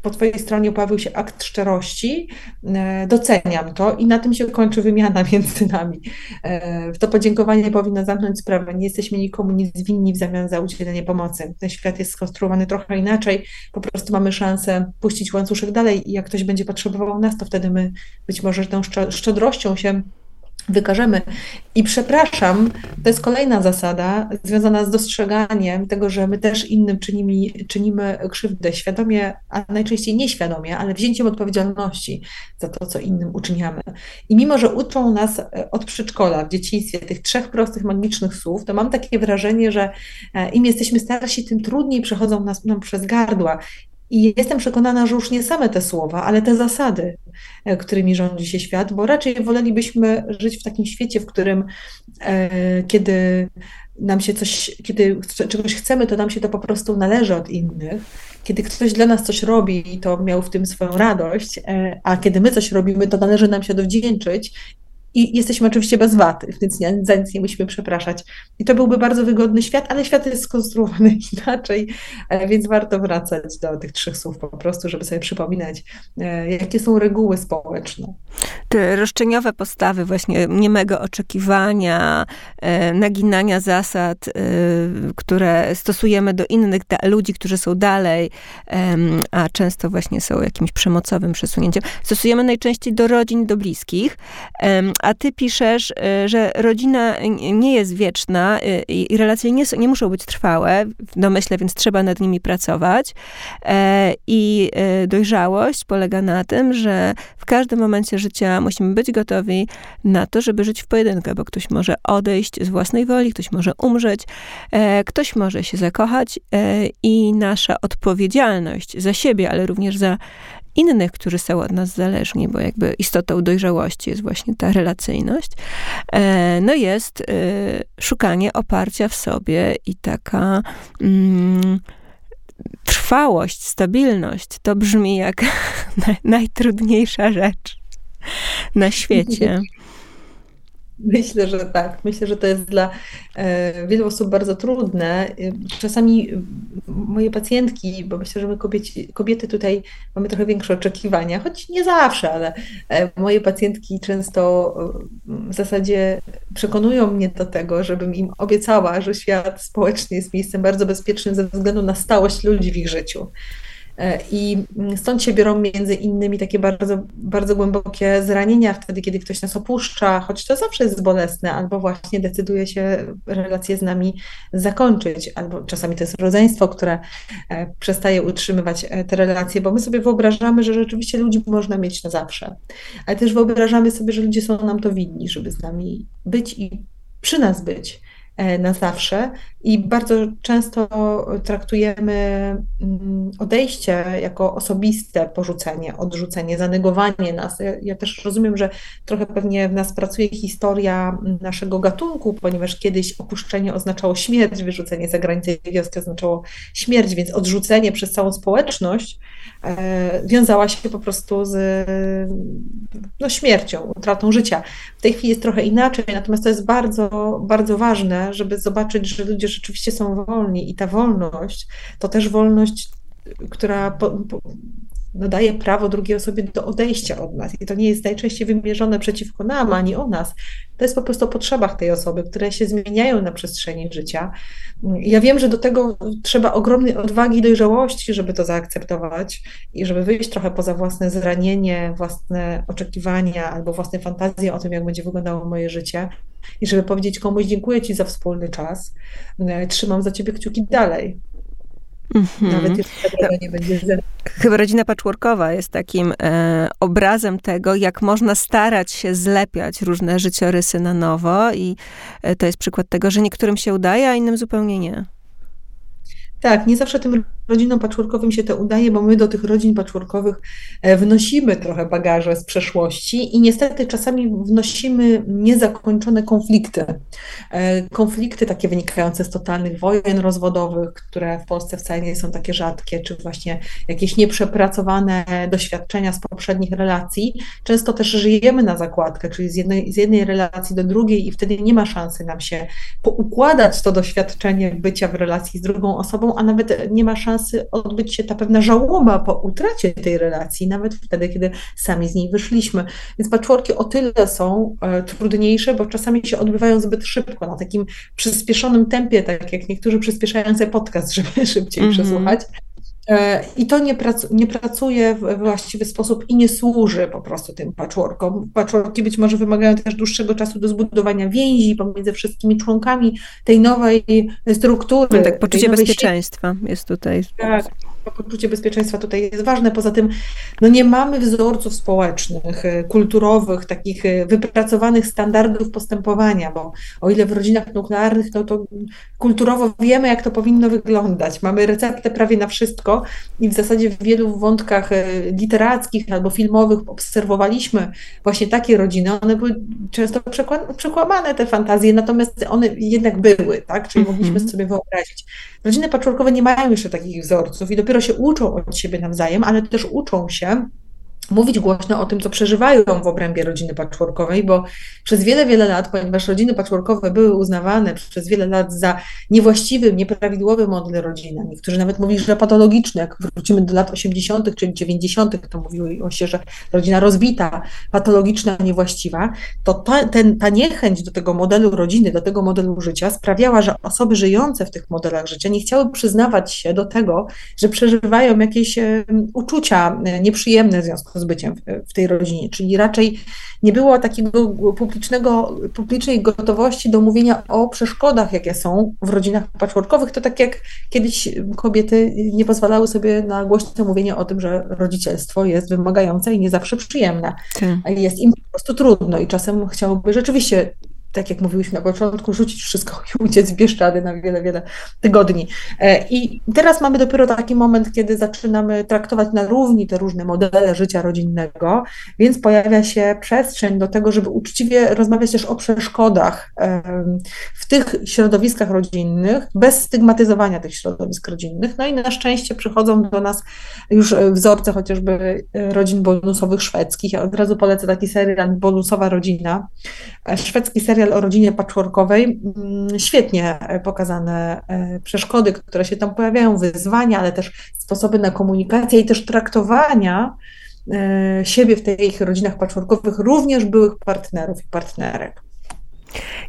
po Twojej stronie pojawił się akt szczerości, e, doceniam to i na tym się kończy wymiana <laughs> między nami. E, to podziękowanie powinno zamknąć sprawę. Nie jesteśmy nikomu nic winni w zamian za udzielenie pomocy. Ten świat jest skonstruowany trochę inaczej, po prostu mamy szansę puścić łańcuszek dalej i jak ktoś będzie potrzebował nas, to wtedy my być może tą szczodrością się wykażemy. I przepraszam, to jest kolejna zasada związana z dostrzeganiem tego, że my też innym czynimy, czynimy krzywdę świadomie, a najczęściej nieświadomie, ale wzięciem odpowiedzialności za to, co innym uczyniamy. I mimo, że uczą nas e, od przedszkola w dzieciństwie tych trzech prostych, magicznych słów, to mam takie wrażenie, że e, im jesteśmy starsi, tym trudniej przechodzą nas, nam przez gardła. I jestem przekonana, że już nie same te słowa, ale te zasady, e, którymi rządzi się świat, bo raczej wolelibyśmy żyć w takim świecie, w którym e, kiedy nam się coś, kiedy czegoś chcemy, to nam się to po prostu należy od innych. Kiedy ktoś dla nas coś robi, to miał w tym swoją radość, e, a kiedy my coś robimy, to należy nam się dowdzięczyć i jesteśmy oczywiście bez waty, więc nie, za nic nie musimy przepraszać. I to byłby bardzo wygodny świat, ale świat jest skonstruowany <laughs> inaczej, e, więc warto wracać do tych trzech słów po prostu, żeby sobie przypominać, e, jakie są reguły społeczne. Te roszczeniowe postawy właśnie niemego oczekiwania, e, naginania zasad, które stosujemy do innych ludzi, którzy są dalej, a często właśnie są jakimś przemocowym przesunięciem. Stosujemy najczęściej do rodzin, do bliskich, a ty piszesz, y, że rodzina nie jest wieczna y, i relacje nie, nie muszą być trwałe, w domyśle, więc trzeba nad nimi pracować. E, I y, dojrzałość polega na tym, że w każdym momencie życia musimy być gotowi na to, żeby żyć w pojedynkę, bo ktoś może odejść z własnej woli, ktoś może umrzeć, e, ktoś może się zakochać e, i nasza odpowiedzialność za siebie, ale również za innych, którzy są od nas zależni, bo jakby istotą dojrzałości jest właśnie ta relacyjność, e, no jest e, szukanie oparcia w sobie i taka mm, trwałość, stabilność. To brzmi jak <laughs> najtrudniejsza rzecz na świecie. <laughs> Myślę, że tak. Myślę, że to jest dla e, wielu osób bardzo trudne. Czasami moje pacjentki, bo myślę, że my kobieci, kobiety tutaj mamy trochę większe oczekiwania, choć nie zawsze, ale e, moje pacjentki często w zasadzie przekonują mnie do tego, żebym im obiecała, że świat społeczny jest miejscem bardzo bezpiecznym ze względu na stałość ludzi w ich życiu. E, I stąd się biorą między innymi takie bardzo, bardzo głębokie zranienia wtedy, kiedy ktoś nas opuszcza, choć to zawsze jest bolesne, albo właśnie decyduje się relacje z nami zakończyć, albo czasami to jest rodzeństwo, które e, przestaje utrzymywać e, te relacje, bo my sobie wyobrażamy, że rzeczywiście ludzi można mieć na zawsze, ale też wyobrażamy sobie, że ludzie są nam to winni, żeby z nami być i przy nas być. E, na zawsze i bardzo często traktujemy mm, odejście jako osobiste porzucenie, odrzucenie, zanegowanie nas. Ja, też rozumiem, że trochę pewnie w nas pracuje historia naszego gatunku, ponieważ kiedyś opuszczenie oznaczało śmierć, wyrzucenie za granicę wioski oznaczało śmierć, więc odrzucenie przez całą społeczność e, wiązała się po prostu z no, śmiercią, utratą życia. W tej chwili jest trochę inaczej, natomiast to jest bardzo, bardzo ważne, żeby zobaczyć, że ludzie rzeczywiście są wolni i ta wolność to też wolność, która po, po, daje prawo drugiej osobie do odejścia od nas. I to nie jest najczęściej wymierzone przeciwko nam, ani o nas. To jest po prostu o potrzebach tej osoby, które się zmieniają na przestrzeni życia. Ja wiem, że do tego trzeba ogromnej odwagi i dojrzałości, żeby to zaakceptować i żeby wyjść trochę poza własne zranienie, własne oczekiwania albo własne fantazje o tym, jak będzie wyglądało moje życie i żeby powiedzieć komuś dziękuję Ci za wspólny czas, trzymam za Ciebie kciuki dalej. Mm-hmm. Nawet jeśli tego nie będzie Chyba rodzina patchworkowa jest takim e, obrazem tego, jak można starać się zlepiać różne życiorysy na nowo i e, to jest przykład tego, że niektórym się udaje, a innym zupełnie nie. Tak, nie zawsze tym rodzinom patchworkowym się to udaje, bo my do tych rodzin patchworkowych e, wnosimy trochę bagaże z przeszłości i niestety czasami wnosimy niezakończone konflikty. E, konflikty takie wynikające z totalnych wojen rozwodowych, które w Polsce wcale nie są takie rzadkie, czy właśnie jakieś nieprzepracowane doświadczenia z poprzednich relacji. Często też żyjemy na zakładkę, czyli z jednej, z jednej relacji do drugiej i wtedy nie ma szansy nam się poukładać to doświadczenie bycia w relacji z drugą osobą, a nawet nie ma szansy szansy odbyć się ta pewna żałoba po utracie tej relacji, nawet wtedy, kiedy sami z niej wyszliśmy. Więc patchworki o tyle są e, trudniejsze, bo czasami się odbywają zbyt szybko, na takim przyspieszonym tempie, tak jak niektórzy przyspieszają sobie podcast, żeby <laughs> szybciej mm -hmm. przesłuchać. E, I to nie, prac, nie pracuje w właściwy sposób i nie służy po prostu tym patchworkom. Patchworki być może wymagają też dłuższego czasu do zbudowania więzi pomiędzy wszystkimi członkami tej nowej struktury. No tak, poczucie bezpieczeństwa sieci. jest tutaj. Tak, poczucie bezpieczeństwa tutaj jest ważne. Poza tym no nie mamy wzorców społecznych, e, kulturowych, takich e, wypracowanych standardów postępowania, bo o ile w rodzinach nuklearnych, no to kulturowo wiemy, jak to powinno wyglądać. Mamy receptę prawie na wszystko i w zasadzie w wielu wątkach e, literackich albo filmowych obserwowaliśmy właśnie takie rodziny. One były często przekłamane, te fantazje, natomiast one jednak były, tak? Czyli mogliśmy mhm. sobie wyobrazić. Rodziny patchworkowe nie mają jeszcze takich wzorców i dopiero się uczą od siebie nawzajem, ale też uczą się mówić głośno o tym, co przeżywają w obrębie rodziny patchworkowej, bo przez wiele, wiele lat, ponieważ rodziny patchworkowe były uznawane przez wiele lat za niewłaściwy, nieprawidłowy model rodziny, niektórzy nawet mówili, że patologiczny, jak wrócimy do lat 80. czy 90., to mówiło się, że rodzina rozbita, patologiczna, niewłaściwa, to ta, ten, ta niechęć do tego modelu rodziny, do tego modelu życia sprawiała, że osoby żyjące w tych modelach życia nie chciały przyznawać się do tego, że przeżywają jakieś uczucia e, nieprzyjemne w związku z byciem w, w tej rodzinie, czyli raczej nie było takiego publicznego, publicznej gotowości do mówienia o przeszkodach, jakie są w rodzinach patchworkowych. To tak jak kiedyś kobiety nie pozwalały sobie na głośne mówienie o tym, że rodzicielstwo jest wymagające i nie zawsze przyjemne. Tak. Jest im po prostu trudno i czasem chciałoby rzeczywiście tak jak mówiłyśmy na początku, rzucić wszystko <laughs> i uciec Bieszczady na wiele, wiele tygodni. E, I teraz mamy dopiero taki moment, kiedy zaczynamy traktować na równi te różne modele życia rodzinnego, więc pojawia się przestrzeń do tego, żeby uczciwie rozmawiać też o przeszkodach w tych środowiskach rodzinnych, bez stygmatyzowania tych środowisk rodzinnych. No i na szczęście przychodzą do nas już wzorce chociażby rodzin bonusowych szwedzkich. Ja od razu polecę taki serial Bonusowa Rodzina. E, szwedzki serial o rodzinie patchworkowej. Mm, świetnie pokazane e, przeszkody, które się tam pojawiają, wyzwania, ale też sposoby na komunikację i też traktowania e, siebie w tych rodzinach patchworkowych, również byłych partnerów i partnerek.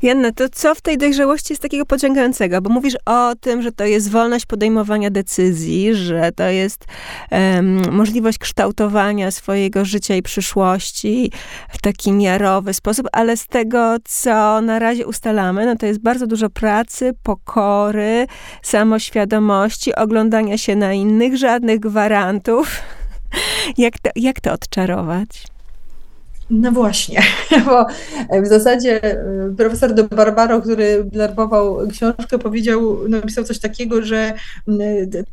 Janna, to co w tej dojrzałości jest takiego pociągającego? Bo mówisz o tym, że to jest wolność podejmowania decyzji, że to jest um, możliwość kształtowania swojego życia i przyszłości w taki miarowy sposób, ale z tego, co na razie ustalamy, no to jest bardzo dużo pracy, pokory, samoświadomości, oglądania się na innych, żadnych gwarantów. <laughs> Jak to, jak to odczarować? No właśnie, <laughs> bo w zasadzie e, profesor de Barbaro, który blerbował książkę, powiedział, napisał coś takiego, że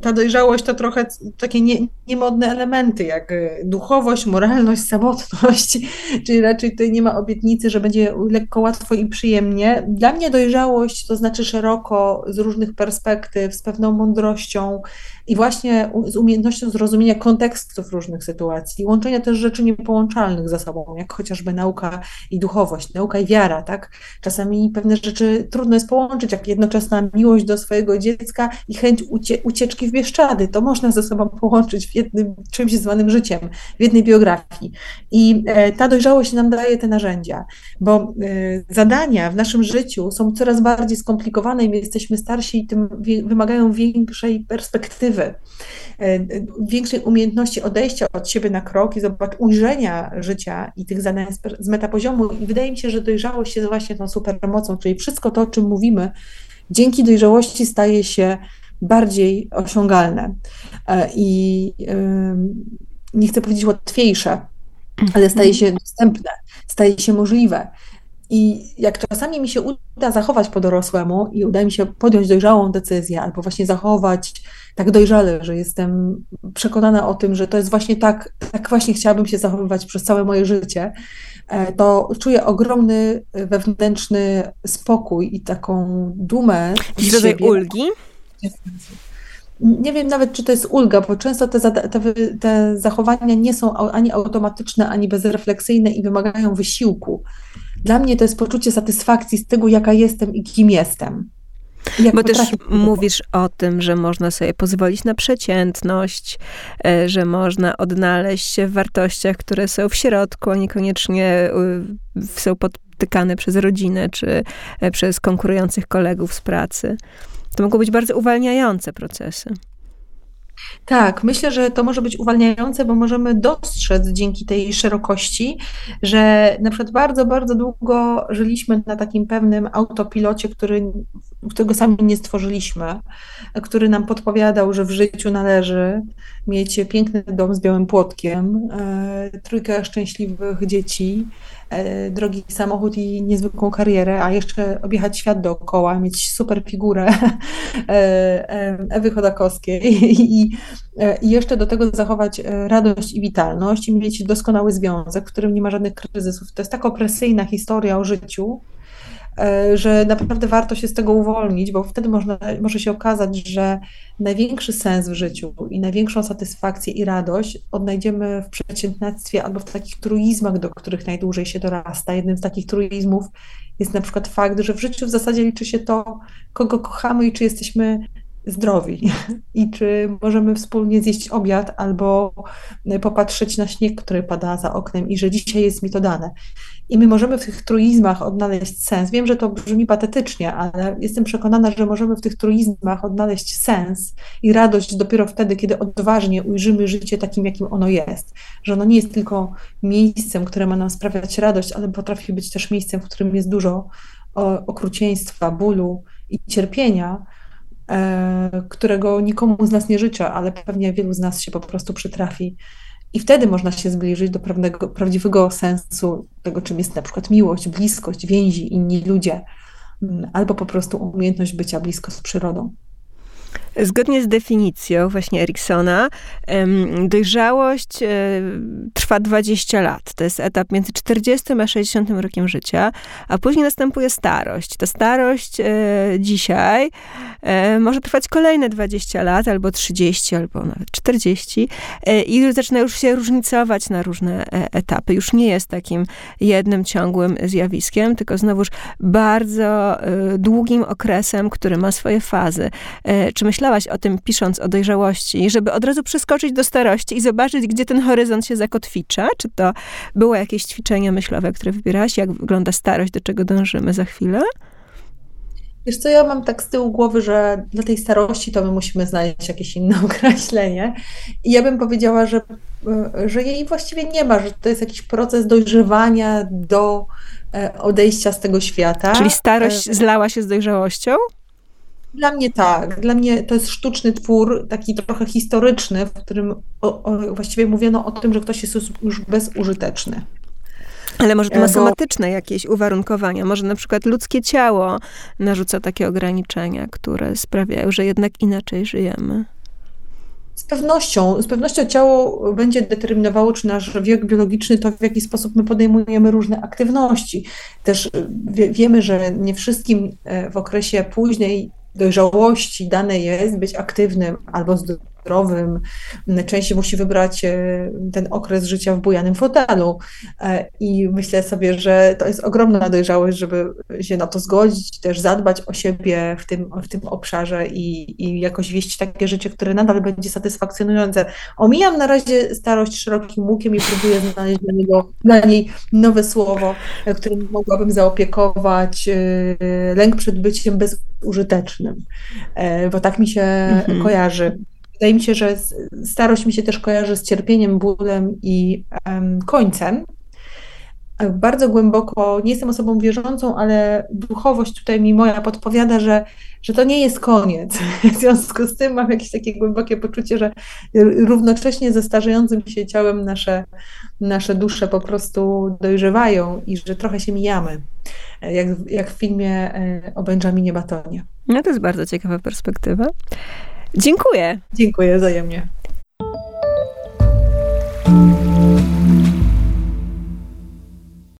ta dojrzałość to trochę takie nie, niemodne elementy, jak duchowość, moralność, samotność, <laughs> czyli raczej tutaj nie ma obietnicy, że będzie lekko, łatwo i przyjemnie. Dla mnie dojrzałość to znaczy szeroko, z różnych perspektyw, z pewną mądrością, i właśnie z umiejętnością zrozumienia kontekstów różnych sytuacji, łączenia też rzeczy niepołączalnych ze sobą, jak chociażby nauka i duchowość, nauka i wiara, tak? Czasami pewne rzeczy trudno jest połączyć, jak jednoczesna miłość do swojego dziecka i chęć ucie ucieczki w Bieszczady. To można ze sobą połączyć w jednym czymś zwanym życiem, w jednej biografii. I e, ta dojrzałość nam daje te narzędzia, bo e, zadania w naszym życiu są coraz bardziej skomplikowane i my jesteśmy starsi i tym wymagają większej perspektywy perspektywy, e, większej umiejętności odejścia od siebie na krok i zobacz, ujrzenia życia i tych zadań z metapoziomu. I wydaje mi się, że dojrzałość jest właśnie tą supermocą, czyli wszystko to, o czym mówimy, dzięki dojrzałości staje się bardziej osiągalne. E, I nie chcę powiedzieć łatwiejsze, ale staje się dostępne, staje się możliwe. I jak czasami mi się uda zachować po dorosłemu i uda mi się podjąć dojrzałą decyzję, albo właśnie zachować tak dojrzale, że jestem przekonana o tym, że to jest właśnie tak, tak właśnie chciałabym się zachowywać przez całe moje życie, e, to czuję ogromny wewnętrzny spokój i taką dumę. Jakiś rodzaj ulgi? Nie wiem nawet, czy to jest ulga, bo często te, te, te zachowania nie są ani automatyczne, ani bezrefleksyjne i wymagają wysiłku. Dla mnie to jest poczucie satysfakcji z tego, jaka jestem i kim jestem. Bo też mówisz o tym, że można sobie pozwolić na przeciętność, e, że można odnaleźć się w wartościach, które są w środku, a niekoniecznie są podtykane przez rodzinę czy e, przez konkurujących kolegów z pracy. To mogą być bardzo uwalniające procesy. Tak, myślę, że to może być uwalniające, bo możemy dostrzec dzięki tej szerokości, że na przykład bardzo, bardzo długo żyliśmy na takim pewnym autopilocie, który, którego sami nie stworzyliśmy, który nam podpowiadał, że w życiu należy mieć piękny dom z białym płotkiem, e, trójkę szczęśliwych dzieci, drogi samochód i niezwykłą karierę, a jeszcze objechać świat dookoła, mieć super figurę <laughs> e, e, Ewy Chodakowskiej <laughs> i, i jeszcze do tego zachować radość i witalność i mieć doskonały związek, w którym nie ma żadnych kryzysów. To jest tak opresyjna historia o życiu, E, że naprawdę warto się z tego uwolnić, bo wtedy można, może się okazać, że największy sens w życiu i największą satysfakcję i radość odnajdziemy w przeciętnictwie albo w takich truizmach, do których najdłużej się dorasta. Jednym z takich truizmów jest na przykład fakt, że w życiu w zasadzie liczy się to, kogo kochamy i czy jesteśmy zdrowi i czy możemy wspólnie zjeść obiad albo popatrzeć na śnieg, który pada za oknem i że dzisiaj jest mi to dane. I my możemy w tych truizmach odnaleźć sens. Wiem, że to brzmi patetycznie, ale jestem przekonana, że możemy w tych truizmach odnaleźć sens i radość dopiero wtedy, kiedy odważnie ujrzymy życie takim, jakim ono jest. Że ono nie jest tylko miejscem, które ma nam sprawiać radość, ale potrafi być też miejscem, w którym jest dużo okrucieństwa, bólu i cierpienia, którego nikomu z nas nie życzę, ale pewnie wielu z nas się po prostu przytrafi I wtedy można się zbliżyć do prawdziwego sensu tego, czym jest na przykład miłość, bliskość, więzi, inni ludzie, mm, albo po prostu umiejętność bycia blisko z przyrodą. Zgodnie z definicją właśnie Eriksona, dojrzałość e, trwa 20 lat. To jest etap między 40 a 60 rokiem życia, a później następuje starość. Ta starość e, dzisiaj e, może trwać kolejne 20 lat, albo 30, albo nawet 40 i zaczyna już się różnicować na różne etapy. Już nie jest takim jednym, ciągłym zjawiskiem, tylko znowuż bardzo długim okresem, który ma swoje fazy. Czy myślę, myślałaś o tym, pisząc o dojrzałości, żeby od razu przeskoczyć do starości i zobaczyć, gdzie ten horyzont się zakotwicza? Czy to było jakieś ćwiczenie myślowe, które wybierałaś? Jak wygląda starość, do czego dążymy za chwilę? Wiesz co, ja mam tak z tyłu głowy, że dla tej starości to my musimy znaleźć jakieś inne <laughs> określenie. I ja bym powiedziała, że, że jej właściwie nie ma, że to jest jakiś proces dojrzewania do e, odejścia z tego świata. Czyli starość e, zlała się z dojrzałością? Dla mnie tak. Dla mnie to jest sztuczny twór, taki trochę historyczny, w którym o, o, właściwie mówiono o tym, że ktoś jest już bezużyteczny. Ale może to ma somatyczne jakieś uwarunkowania. Może na przykład ludzkie ciało narzuca takie ograniczenia, które sprawiają, że jednak inaczej żyjemy. Z pewnością, z pewnością ciało będzie determinowało, czy nasz wiek biologiczny, to w jaki sposób my podejmujemy różne aktywności. Też wie, wiemy, że nie wszystkim e, w okresie późnej dojrzałości dane jest być aktywnym albo zdrowym. Częściej musi wybrać e, ten okres życia w bujanym fotelu. E, I myślę sobie, że to jest ogromna dojrzałość, żeby się na to zgodzić, też zadbać o siebie w tym, w tym obszarze i, i jakoś wieść takie życie, które nadal będzie satysfakcjonujące. Omijam na razie starość szerokim łukiem i próbuję znaleźć dla, niego, dla niej nowe słowo, e, którym mogłabym zaopiekować. Lęk przed byciem bezużytecznym, bo tak mi się mhm. kojarzy. Wydaje mi się, że starość mi się też kojarzy z cierpieniem, bólem i um, końcem. Bardzo głęboko, nie jestem osobą wierzącą, ale duchowość tutaj mi moja podpowiada, że, że to nie jest koniec. <laughs> W związku z tym mam jakieś takie głębokie poczucie, że równocześnie ze starzejącym się ciałem nasze, nasze dusze po prostu dojrzewają i że trochę się mijamy, jak, jak w filmie e, o Benjaminie Batonie. No to jest bardzo ciekawa perspektywa. Dziękuję. Dziękuję wzajemnie.